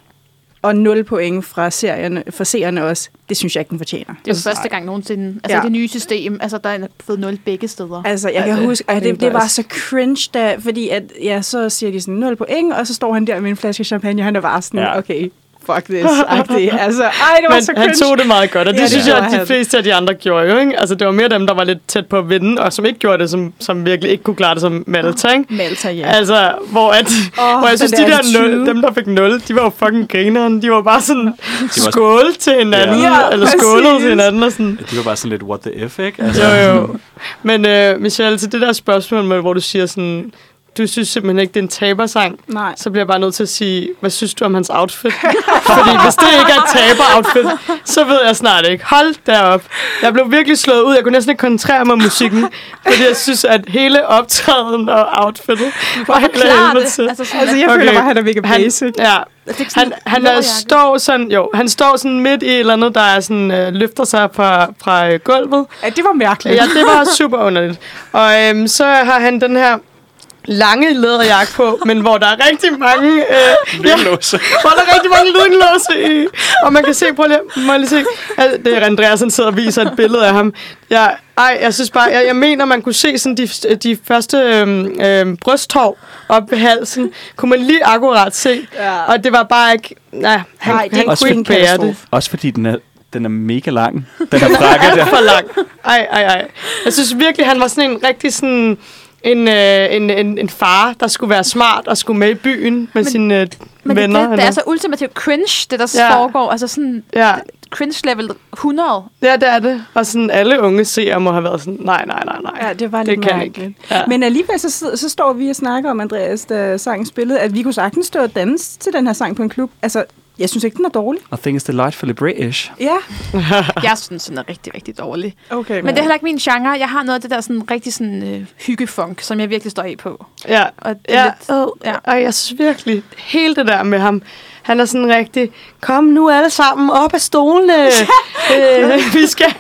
og 0 point fra, serierne, fra seerne også, det synes jeg ikke, den fortjener. Det er jo første gang nogensinde. Altså Ja. det nye system, altså der er fået 0 begge steder. Altså, jeg kan det- huske, at det er det, var så cringe, da, fordi at, ja, så siger de sådan 0 point, og så står han der med en flaske champagne, og han er bare sådan, Ja. okay, fuck this, agtig. Altså, ej, det var Men så cringe. han tog det meget godt, og det Ja, ja, det synes jeg, at de fleste af de andre gjorde jo, ikke? Altså, det var mere dem, der var lidt tæt på at vinde, og som ikke gjorde det, som, som virkelig ikke kunne klare det som Malta, ikke? Malta, ja. Altså, hvor, at, Åh, hvor jeg synes, de der der nul, attitude. dem, der fik 0, de var jo fucking grineren. De var bare sådan var- skål til hinanden, Ja. Ja, eller skålede til hinanden, og sådan. De var bare sådan lidt, what the F, ikke? Altså, Jo, jo. Men uh, Michelle, til det der spørgsmål, med, hvor du siger sådan, du synes simpelthen ikke, det er en tabersang, Nej. så bliver jeg bare nødt til at sige, hvad synes du om hans outfit? Fordi hvis det ikke er et taber-outfit, så ved jeg snart ikke. Hold derop. Jeg blev virkelig slået ud. Jeg kunne næsten ikke koncentrere mig om musikken, fordi jeg synes, at hele optræden og outfittet var helt helvede. Altså, sådan, Altså, jeg Okay. føler bare, at han er mega Han, basic. ja, er ikke sådan han, han er, står sådan, jo, han står sådan midt i et eller andet, der er sådan, øh, løfter sig fra, fra øh, gulvet. Ja, det var mærkeligt. Ja, det var super underligt. Og øhm, så har han den her lange læderjakke på, men hvor der er rigtig mange... Øh, ja, Lynlåse. hvor der er rigtig mange lynlåse i. Og man kan se, prøv lige, må jeg lige se. Altså, det er Andreas, han sidder og viser et billede af ham. Jeg, ej, jeg synes bare, jeg, jeg mener, man kunne se sådan de, de første øhm, øhm, brysthår op ved halsen. Kunne man lige akkurat se. Ja. Og det var bare ikke... Nej, han, Nej, det han også kunne ikke bære det. Også fordi den er, den er mega lang. Den er brækket der. for lang. Ej, ej, ej. Jeg synes virkelig, han var sådan en rigtig sådan en, øh, en, en, en far, der skulle være smart og skulle med i byen med Men- sine øh, Men venner. det, det, det er så ultimativt cringe, det der Ja. foregår. Altså sådan ja, cringe level 100. ja, det er det. Og sådan alle unge seere må have været sådan, nej, nej, nej, nej. Ja, det var Det lidt kan mærkeligt. Ja. Men alligevel så, så står vi og snakker om, Andreas, da sangen spillede, at vi kunne sagtens stå og danse til den her sang på en klub. Altså, jeg synes ikke, den er dårlig. I think it's delightfully British. Ja, Jeg synes, den er rigtig, rigtig dårlig. okay. Men det er heller ikke min genre. Jeg har noget af det der sådan rigtig sådan øh, hyggefunk, som jeg virkelig står af på. Ja, Og det er ja, lidt, ja. ja. Og jeg synes virkelig, hele det der med ham, han er sådan rigtig, kom nu alle sammen op af stolene. øh, vi skal...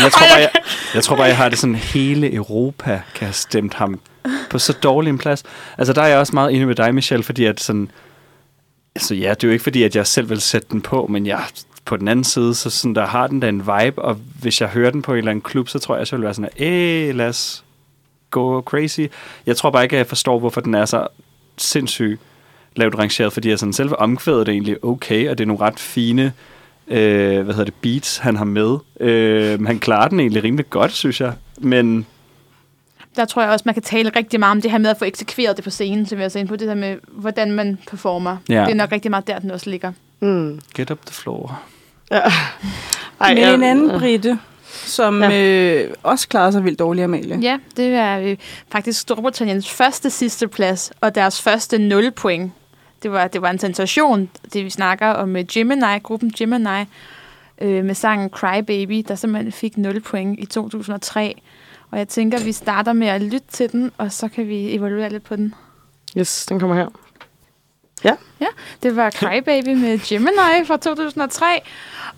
Jeg tror, bare, jeg, jeg tror bare, jeg har det sådan, hele Europa kan have stemt ham på så dårlig en plads. Altså, der er jeg også meget enig med dig, Michelle, fordi at sådan... Altså, ja, det er jo ikke fordi, at jeg selv vil sætte den på, men jeg på den anden side, så sådan, der har den der en vibe, og hvis jeg hører den på en eller anden klub, så tror jeg, så vil være sådan, æh, lad os gå crazy. Jeg tror bare ikke, at jeg forstår, hvorfor den er så sindssygt lavt rangeret, fordi jeg sådan, selve omkvædet er egentlig okay, og det er nogle ret fine øh, hvad hedder det, beats, han har med. Øh, han klarer den egentlig rimelig godt, synes jeg. Men der tror jeg også, man kan tale rigtig meget om det her med at få eksekveret det på scenen, som vi også er inde på. Det der med, hvordan man performer. Ja. Det er nok rigtig meget der, den også ligger. Mm. get up the floor. Ja. Ej, Men jeg- en anden britte, som Ja. øh, også klarer sig vildt dårligt, Amalie. Ja, det er øh, faktisk Storbritanniens første sidste plads, og deres første 0 point. Det var, det var en sensation, det vi snakker om med Gemini, gruppen Gemini, øh, med sangen Cry Baby, der simpelthen fik 0 point i 2003. Og jeg tænker, vi starter med at lytte til den, og så kan vi evaluere lidt på den. Yes, den kommer her. Det var Cry Baby med Gemini fra 2003.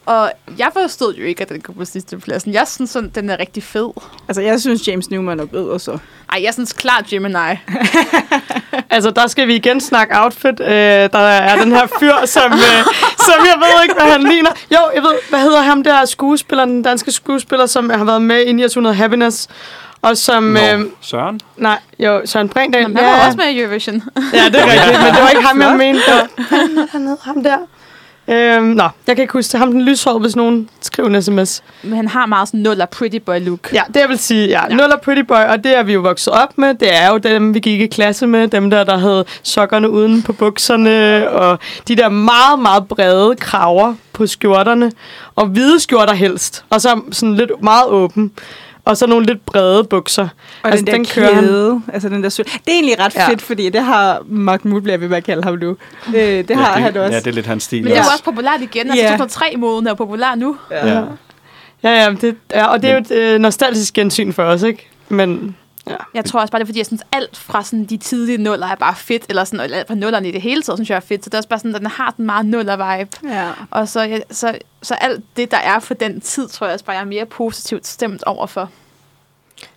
Og jeg forstod jo ikke, at den kom på sidste pladsen. Jeg synes, sådan, den er rigtig fed. Altså, jeg synes, James Newman er bedre så. Ej, jeg synes klart Gemini. Altså, der skal vi igen snakke outfit. Øh, der er den her fyr, som, øh, som jeg ved ikke, hvad han ligner. Jo, jeg ved, hvad hedder ham der skuespiller, den danske skuespiller, som har været med i 900 Happiness. Og som... Nå, Øh, Søren? nej, jo, Søren Brændal. Han var også med i Eurovision. Ja, det er rigtigt, men det var ikke ham, jeg mente. Han, han hed ham der. Øhm, nå, jeg kan ikke huske det. Ham den lyshårede, hvis nogen skriver en sms. Men han har meget sådan nuller pretty boy look. Ja, det jeg vil sige, ja. Ja. Nuller Pretty Boy, og det er vi jo vokset op med. Det er jo dem, vi gik i klasse med. Dem der, der havde sokkerne uden på bukserne, og de der meget, meget brede kraver på skjorterne. Og hvide skjorter helst. Og så sådan lidt meget åben. Og så nogle lidt brede bukser. Og Altså, den der den kører kæde, altså den der Det er egentlig ret Ja. fedt, fordi det har Mahmoud bliver ved med at kalde ham nu. Øh, det ja, har det, han også. Ja, det er lidt hans stil. Men det er Ja. også populært igen. Altså, Ja. 2003-moden er populær nu. Ja. Ja, ja, det, ja og det er jo et øh, nostalgisk gensyn for os, ikke? Men ja. Jeg tror også bare, det er fordi, jeg synes, alt fra sådan, de tidlige nuller er bare fedt, eller sådan, eller alt fra nullerne i det hele taget, synes jeg er fedt. Så det er også bare sådan, at den har den meget nuller-vibe. Ja. Og så, ja, så, så alt det, der er for den tid, tror jeg også bare, jeg er mere positivt stemt overfor.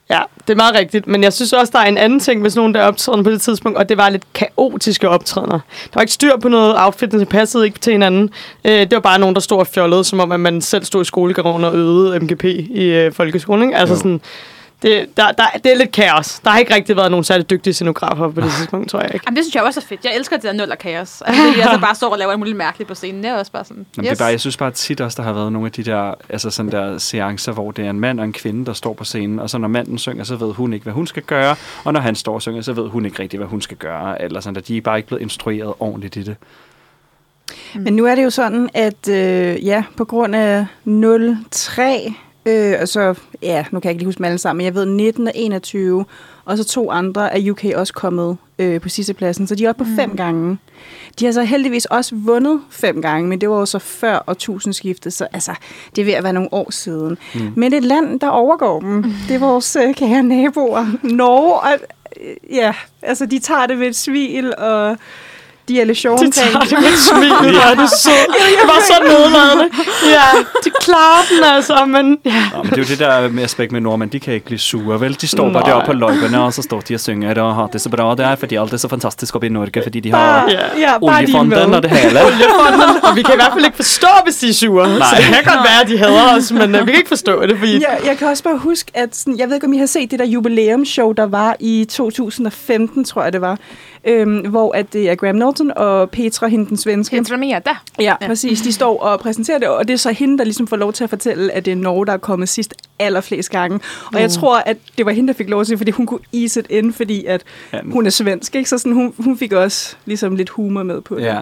Ja, det er meget rigtigt. Men jeg synes også, der er en anden ting, hvis nogen der optræder på det tidspunkt, og det var lidt kaotiske optrædener. Der var ikke styr på noget outfit, det passede ikke til hinanden. Øh, det var bare nogen, der stod og fjollede, som om at man selv stod i skolegården og øvede MGP i øh, folkeskolen. Ikke? Altså Jo. sådan, det, der, der, det er lidt kaos. Der har ikke rigtig været nogen særlig dygtige scenografer på det tidspunkt, tror jeg ikke. Jamen, det synes jeg også er fedt. Jeg elsker det der nuller-kaos. Altså, det, jeg så bare står og laver alt muligt mærkeligt på scenen. Det er også bare sådan, Jamen, det er bare, jeg synes bare tit også, der har været nogle af de der, altså sådan der seancer, hvor det er en mand og en kvinde, der står på scenen, og så når manden synger, så ved hun ikke, hvad hun skal gøre, og når han står og synger, så ved hun ikke rigtigt, hvad hun skal gøre, eller sådan, at de er bare ikke blevet instrueret ordentligt i det. Men nu er det jo sådan, at øh, ja, på grund af 03, øh, og så, ja, nu kan jeg ikke lige huske dem alle sammen, men jeg ved 19 og 21, og så to andre er UK også kommet øh, på sidste pladsen, så de er oppe på Mm. fem gange. De har så heldigvis også vundet fem gange, men det var jo så før årtusindskiftet, så altså, det er ved at være nogle år siden. Mm. Men et land, der overgår dem, det er vores øh, kære naboer, Norge, og øh, ja, altså de tager det ved et smil, og de er lidt sjove De tager det med smil, hvor er det sød. Det var så nedladende. Ja, de klarer den altså, men ja. Nå, men det er jo det der med aspekt med nordmænd, de kan ikke blive sure, vel? De står bare Nej. deroppe på løjperne, og så står de og synger og har det så bra der, fordi alt er så fantastisk oppe i Norge, fordi de har Ja. ja, er oliefonden og det hele. Oliefonden, og vi kan i hvert fald ikke forstå, hvis de er sure. Nej. Så det kan godt være, at de hader os, men uh, vi kan ikke forstå det, fordi... Ja, jeg kan også bare huske, at sådan, jeg ved ikke, om I har set det der jubilæumsshow, der var i 2015, tror jeg det var, øhm, hvor at det er Graham Norton og Petra, hende den svenske. Petra Mia, der. Ja, ja, præcis. De står og præsenterer det, og det er så hende, der ligesom får lov til at fortælle, at det er Norge, der er kommet sidst allerflest gange. Og jeg tror, at det var hende, der fik lov til, fordi hun kunne ease it in, fordi at Ja, men- hun er svensk, ikke? Så sådan, hun, hun fik også ligesom lidt humor med på det. Ja.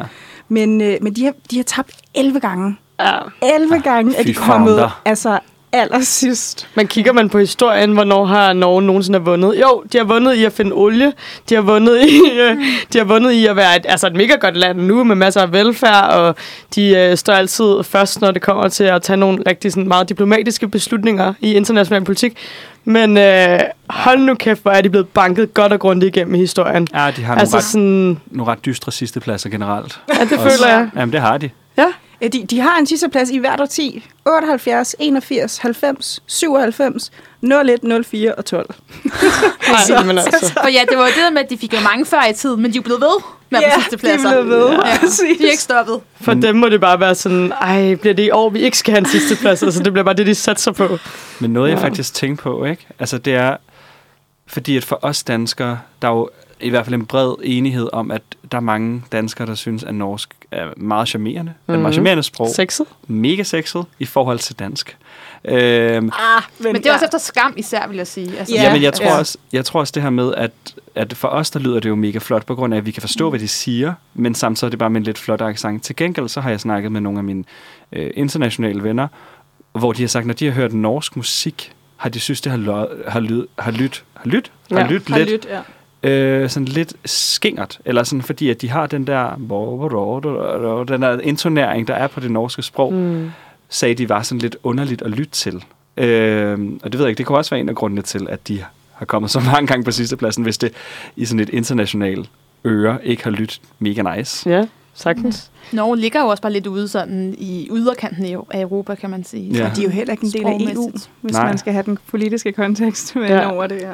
Men, øh, men de, har, de har tabt 11 gange. Ja. 11 gange er fy de kommet altså allersidst. Men kigger man på historien, hvornår har Norge nogensinde vundet? Jo, de har vundet i at finde olie. De har vundet i, øh, de har vundet i at være et, altså et mega godt land nu med masser af velfærd, og de øh, står altid først, når det kommer til at tage nogle rigtig sådan, meget diplomatiske beslutninger i international politik. Men øh, hold nu kæft, hvor er de blevet banket godt og grundigt igennem i historien. Ja, de har nogle, Altså ret, sådan... nogle ret dystre sidstepladser generelt. Ja, det Også. føler jeg. Jamen, det har de. Ja. Ja, de, de har en sidste plads i hvert årti. 78, 81, 90, 97, 01, 04 og 12. Nej, men altså. Og ja, det var jo det der med, at de fik jo mange før i tiden, men de er jo blevet ved med at Ja, få sidste pladser. de er blevet ved. Ja, Præcis. de er ikke stoppet. For dem må det bare være sådan, ej, bliver det i år, vi ikke skal have en sidste plads? Altså, det bliver bare det, de satser på. Men noget, jeg Ja. faktisk tænker på, ikke? Altså, det er, fordi at for os danskere, der er jo i hvert fald en bred enighed om, at der er mange danskere, der synes, at norsk er meget charmerende. Mm. Er et meget Mhm. charmerende sprog. Sexet? Mega sexet i forhold til dansk. Øhm, Ah, Men det er også efter skam især, vil jeg sige. Altså, Ja, Ja, men jeg tror, ja. også, jeg tror også det her med, at, at for os, der lyder det jo mega flot, på grund af, at vi kan forstå, hvad de siger, men samtidig er det bare med en lidt flot accent. Til gengæld, så har jeg snakket med nogle af mine øh, internationale venner, hvor de har sagt, når de har hørt norsk musik, har de synes, det har, lød, har, lyd, har lyt, har lyt, har Ja, lyt Har lidt, lyt, ja. Øh, sådan lidt skingert, eller sådan, fordi at de har den der, den der intonering, der er på det norske sprog, Mm. sagde, de var sådan lidt underligt at lytte til. Øh, og det ved jeg ikke, det kunne også være en af grundene til, at de har kommet så mange gange på sidste pladsen, hvis det i sådan et internationalt øre ikke har lyttet mega nice. Ja, sagtens. Norge ligger jo også bare lidt ude sådan i yderkanten i- af Europa, kan man sige. Ja. De er jo heller ikke en del af EU, hvis Nej. man skal have den politiske kontekst med Ja. ja. over det her.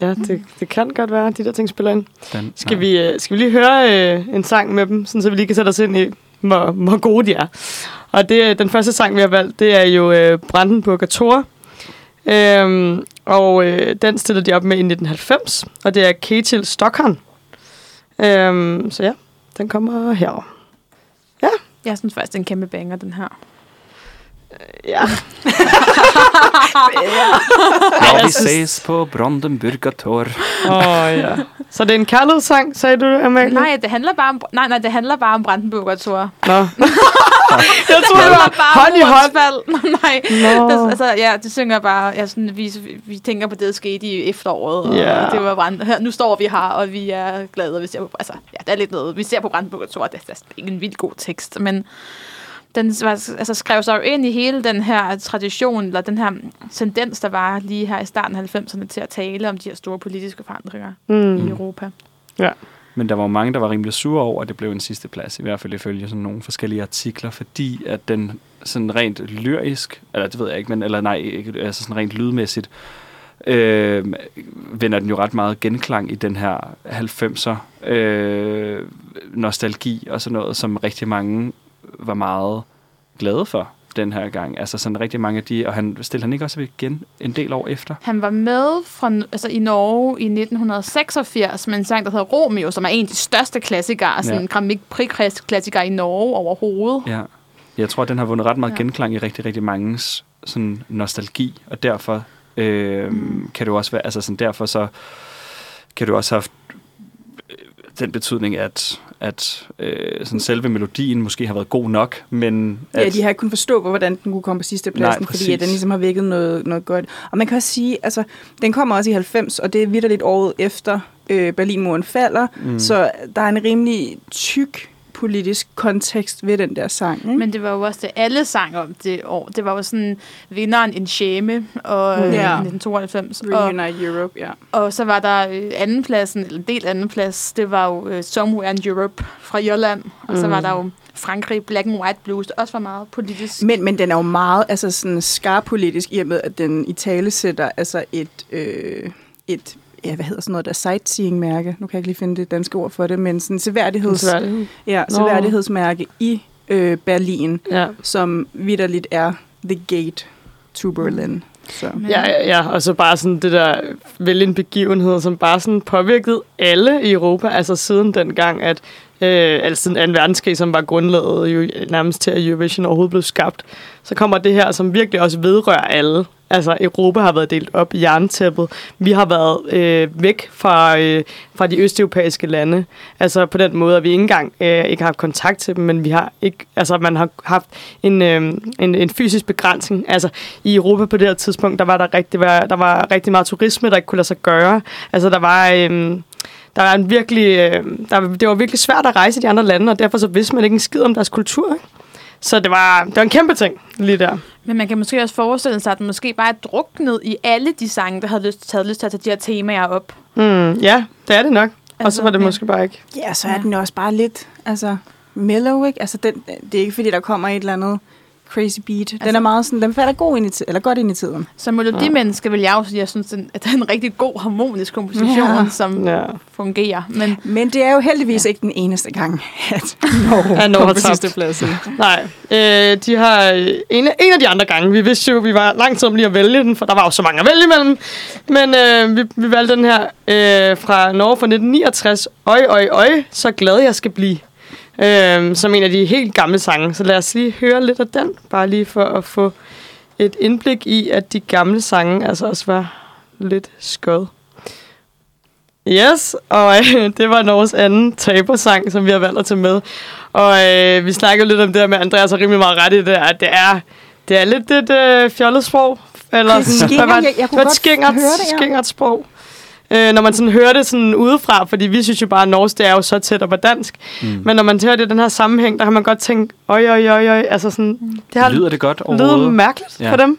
Ja, det, det kan godt være, at de der ting spiller ind. Den, Skal, vi, øh, skal vi lige høre øh, en sang med dem, sådan så vi lige kan sætte os ind i, hvor, hvor gode de er. Og det, er- den første sang, vi har valgt, det er jo øh, Brandenburger Tor. Øhm, og øh, den stiller de op med i 1990, og det er Ketil Stockholm. Øhm, så ja, den kommer her. Jeg synes faktisk, det er en kæmpe banger, den her. Ja, Ja, vi jeg synes- ses på Brandenburger Tor. oh, ja. Så det er en kærlighedssang, sagde du, Amalie? Nej, det handler bare om, nej, nej, det handler bare om Brandenburger Tor. Nå. jeg tror, det var hånd i hånd. nej, det, altså, ja, det synger bare, ja, sådan, vi, vi tænker på det, der skete i efteråret, og Ja. det var brand, her, nu står vi her, og vi er glade, og vi ser på, altså, ja, der er lidt noget, vi ser på Brandenburger Tor, det, det er ikke en vildt god tekst, men den var, altså, skrev sig jo ind i hele den her tradition, eller den her tendens, der var lige her i starten af 90'erne, til at tale om de her store politiske forandringer mm. i. Europa. Men der var mange, der var rimelig sure over, at det blev en sidste plads, i hvert fald ifølge sådan nogle forskellige artikler, fordi at den sådan rent lyrisk, eller det ved jeg ikke, men eller nej, ikke, altså sådan rent lydmæssigt, øh, vender den jo ret meget genklang i den her 90'er øh, nostalgi og sådan noget, som rigtig mange var meget glade for den her gang. Altså sådan rigtig mange af de, og han stillede han ikke også igen en del år efter? Han var med fra, altså i Norge i 1986 med en sang, der hedder Romeo, som er en af de største klassikere, sådan en Grand Prix klassikere i Norge overhovedet. Ja. Jeg tror, at den har vundet ret meget Ja. ja. genklang i rigtig, rigtig mangens sådan, nostalgi, og derfor øh, mm. kan jo også være, altså sådan, derfor så kan jo også have haft den betydning, at, at øh, sådan selve melodien måske har været god nok, men at, Ja, de har ikke kunnet forstå, hvordan den kunne komme på sidste pladsen, Nej, fordi præcis. at den ligesom har vækket noget, noget godt. Og man kan også sige, altså, den kommer også i 90, og det er vidderligt året efter øh, Berlinmuren falder, mm. så der er en rimelig tyk politisk kontekst ved den der sang. Ikke? Men det var jo også det, alle sang om det år. Det var jo sådan vinderen en shame og Ja. ja. 1992. Og, Reunite Europe, ja. og så var der øh, andenpladsen, eller en del andenplads, det var jo øh, Somewhere in Europe fra Irland. Og så Mm. var der jo Frankrig, Black and White Blues, også var meget politisk. Men, men den er jo meget altså sådan skarp politisk, i og med, at den i tale sætter altså et, øh, et ja, hvad hedder sådan noget der, sightseeing-mærke. Nu kan jeg ikke lige finde det danske ord for det, men sådan seværdigheds, ja, seværdighedsmærke i øh, Berlin, Ja. som vidderligt er The Gate to Berlin. Så. Ja, ja, ja, og så bare sådan det der vælge en begivenhed, som bare sådan påvirkede alle i Europa, altså siden den gang, at øh, altså siden 2. verdenskrig, som var grundlaget jo nærmest til, at Eurovision overhovedet blev skabt, så kommer det her, som virkelig også vedrører alle. Altså, Europa har været delt op i jerntæppet. Vi har været øh, væk fra, øh, fra de østeuropæiske lande. Altså, på den måde, at vi ikke engang øh, ikke har haft kontakt til dem, men vi har ikke, altså, man har haft en, øh, en, en fysisk begrænsning. Altså, i Europa på det her tidspunkt, der var der rigtig, var, der var rigtig meget turisme, der ikke kunne lade sig gøre. Altså, der var... Øh, der var en virkelig, øh, der, det var virkelig svært at rejse i de andre lande, og derfor så vidste man ikke en skid om deres kultur. Ikke? Så det var, det var en kæmpe ting lige der. Men man kan måske også forestille sig, at den måske bare er druknet i alle de sange, der havde lyst, taget lyst til at tage de her temaer op. Mm, ja, det er det nok. Altså, og så var det måske bare ikke. Ja, så er den jo også bare lidt altså, mellow, ikke? Altså, den, det er ikke, fordi der kommer et eller andet crazy beat. Den Altså- er meget sådan, den falder god ind i, eller godt ind i tiden. Som melodimenneske vil jeg jo sige, jeg synes, at det er en rigtig god harmonisk komposition, Ja. ja. som Ja. ja. fungerer. Men Men det er jo heldigvis ja. ikke den eneste gang, at Norge At Norge har på tabt. sidste pladsen. Nej, øh, de har øh, en, en af de andre gange. Vi vidste jo, vi var lang tid om lige at vælge den, for der var jo så mange at vælge imellem. Men øh, vi, vi valgte den her øh, fra Norge fra 1969. Øj, øj, øj, så glad jeg skal blive. Øh, som en af de helt gamle sange. Så lad os lige høre lidt af den, bare lige for at få et indblik i, at de gamle sange altså også var lidt skød. Yes, og øh, det var Norges anden tabersang, som vi har valgt at tage med. Og øh, vi snakkede lidt om det her med, Andreas har rimelig meget ret i det, at det er, det er lidt et øh, fjollet sprog. Eller Det er sådan, hvad var jeg- jeg kunne det godt skingert, høre det, ja. skingert sprog. Øh, når man sådan hører det sådan udefra, fordi vi synes jo bare, at norsk, det er jo så tæt op på dansk. Mm. Men når man hører det i den her sammenhæng, der har man godt tænkt, øj, øj, øj, øj, altså sådan, det har Lyder det godt lyder overhovedet? mærkeligt Ja. for dem.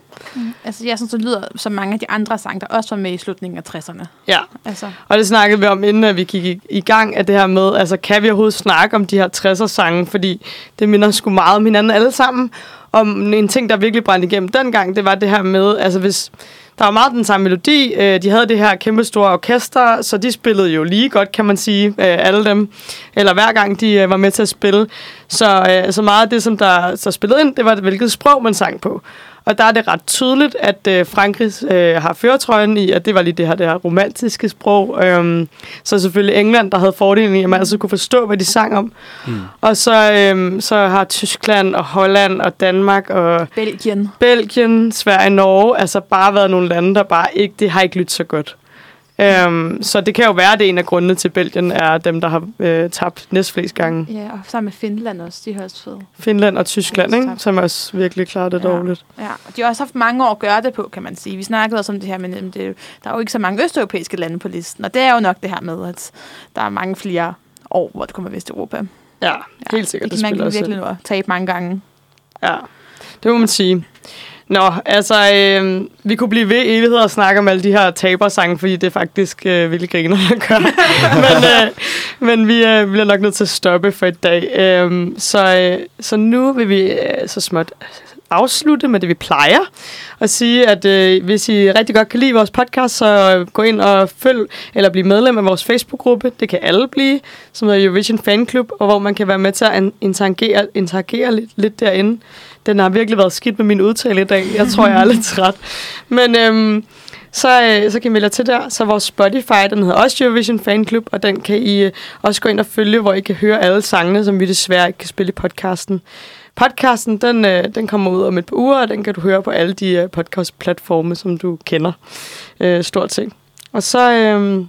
altså, jeg synes, det lyder som mange af de andre sange, der også var med i slutningen af 60'erne. Ja. Altså, Og det snakkede vi om, inden at vi gik i, i gang af det her med, altså kan vi overhovedet snakke om de her 60'er sange, fordi det minder sgu meget om hinanden alle sammen. Om en ting, der virkelig brændte igennem dengang, det var det her med, altså hvis der var meget den samme melodi, øh, de havde det her kæmpe store orkester, så de spillede jo lige godt, kan man sige, øh, alle dem, eller hver gang de øh, var med til at spille. Så, øh, så meget af det, som der så spillede ind, det var, hvilket sprog man sang på. Og der er det ret tydeligt, at øh, Frankrig øh, har føretrøjen i, at det var lige det her, det her romantiske sprog. Øhm, så selvfølgelig England, der havde fordelen i, at man altid kunne forstå, hvad de sang om. Mm. Og så, øhm, så har Tyskland og Holland og Danmark og Belgien. Belgien, Sverige, Norge, altså bare været nogle lande, der bare ikke, det har ikke lyttet så godt. Um, så det kan jo være, at det er en af grundene til, at Belgien er dem, der har øh, tabt næstflest gange. Ja, og sammen med Finland også. De har også fået. Finland og Tyskland, Ja, ikke? som også virkelig klarer det Ja. dårligt. Ja, og de har også haft mange år at gøre det på, kan man sige. Vi snakkede også om det her, men øhm, det, er der er jo ikke så mange østeuropæiske lande på listen. Og det er jo nok det her med, at der er mange flere år, hvor det kommer Vesteuropa. Ja, helt sikkert. Det Det kan man også virkelig nu tabe mange gange. Ja, det må man sige. Nå, altså, øh, vi kunne blive ved evigheder og snakke om alle de her tabersange, fordi det er faktisk øh, virkelig griner at gøre. men øh, men vi øh, bliver nok nødt til at stoppe for i dag. Øh, så, øh, så nu vil vi øh, så småt afslutte med det, vi plejer. Og sige, at øh, hvis I rigtig godt kan lide vores podcast, så gå ind og følg eller blive medlem af vores Facebook-gruppe. Det kan alle blive, som hedder Eurovision Fan Club, og hvor man kan være med til at interagere, interagere lidt, lidt derinde. Den har virkelig været skidt med min udtale i dag. Jeg tror, jeg er lidt træt. Men øhm, så, øh, så kan I melde jer til der. Så vores Spotify, den hedder også Eurovision Fan Club, og den kan I øh, også gå ind og følge, hvor I kan høre alle sangene, som vi desværre ikke kan spille i podcasten. Podcasten, den, øh, den kommer ud om et par uger, og den kan du høre på alle de øh, podcast-platforme, som du kender øh, stort set. Og så øh,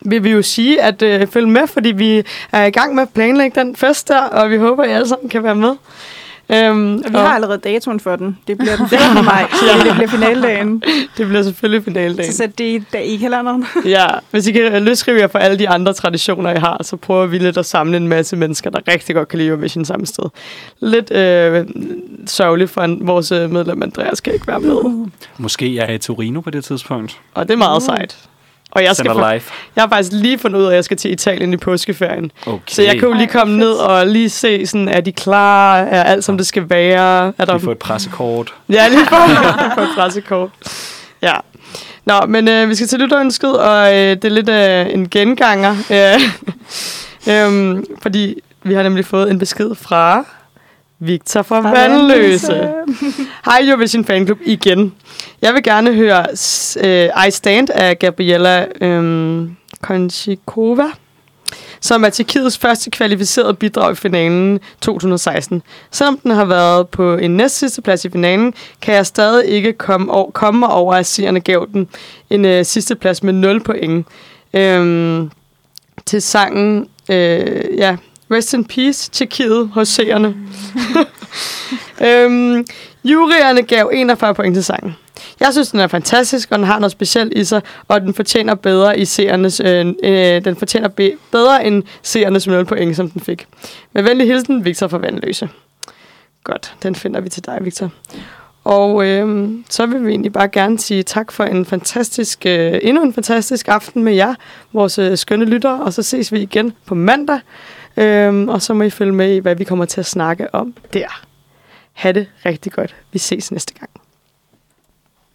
vil vi jo sige, at øh, følg med, fordi vi er i gang med at planlægge den fest der, og vi håber, at I alle sammen kan være med. Øhm, Og vi har allerede datoen for den. Det bliver den 14. maj, så det bliver finaledagen. det bliver selvfølgelig finaledagen. Så sæt det i, da i kalenderen. Ja, hvis I kan løsrive jer for alle de andre traditioner, I har, så prøver vi lidt at samle en masse mennesker, der rigtig godt kan lide Eurovision samme sted. Lidt øh, sørgeligt for en, vores øh, medlem Andreas kan ikke være med. Måske er jeg i Torino på det tidspunkt. Og det er meget sejt. Og jeg, skal for, live. jeg har faktisk lige fundet ud af, at jeg skal til Italien i påskeferien. Okay. Så jeg kan jo lige Ej, komme fedt. ned og lige se, sådan, er de klar? Er alt, som det skal være? Er der Vi får et pressekort. Ja, lige for, for et pressekort. Ja. Nå, men øh, vi skal til lytterønsket, og øh, det er lidt øh, en genganger. Øh, øhm, fordi vi har nemlig fået en besked fra Victor fra Vandløse. Hej Eurovision Fanklub igen. Jeg vil gerne høre uh, I Stand af Gabriella um, Konchikova, som er Tjekkiets første kvalificerede bidrag i finalen 2016. Selvom den har været på en næst sidste plads i finalen, kan jeg stadig ikke komme, over, komme over, at seerne gav den en uh, sidste plads med 0 point. Um, til sangen, uh, ja, Rest in Peace, Tjekkiet hos seerne. øhm, juryerne gav 41 point til sangen. Jeg synes, den er fantastisk, og den har noget specielt i sig, og den fortjener bedre i seernes, øh, øh, den fortjener be- bedre end seernes 0 point, som den fik. Med venlig hilsen, Victor fra Vandløse. Godt, den finder vi til dig, Victor. Og øh, så vil vi egentlig bare gerne sige tak for en fantastisk, øh, endnu en fantastisk aften med jer, vores øh, skønne lyttere, og så ses vi igen på mandag. Øhm, og så må I følge med i, hvad vi kommer til at snakke om der. Ha' det rigtig godt. Vi ses næste gang.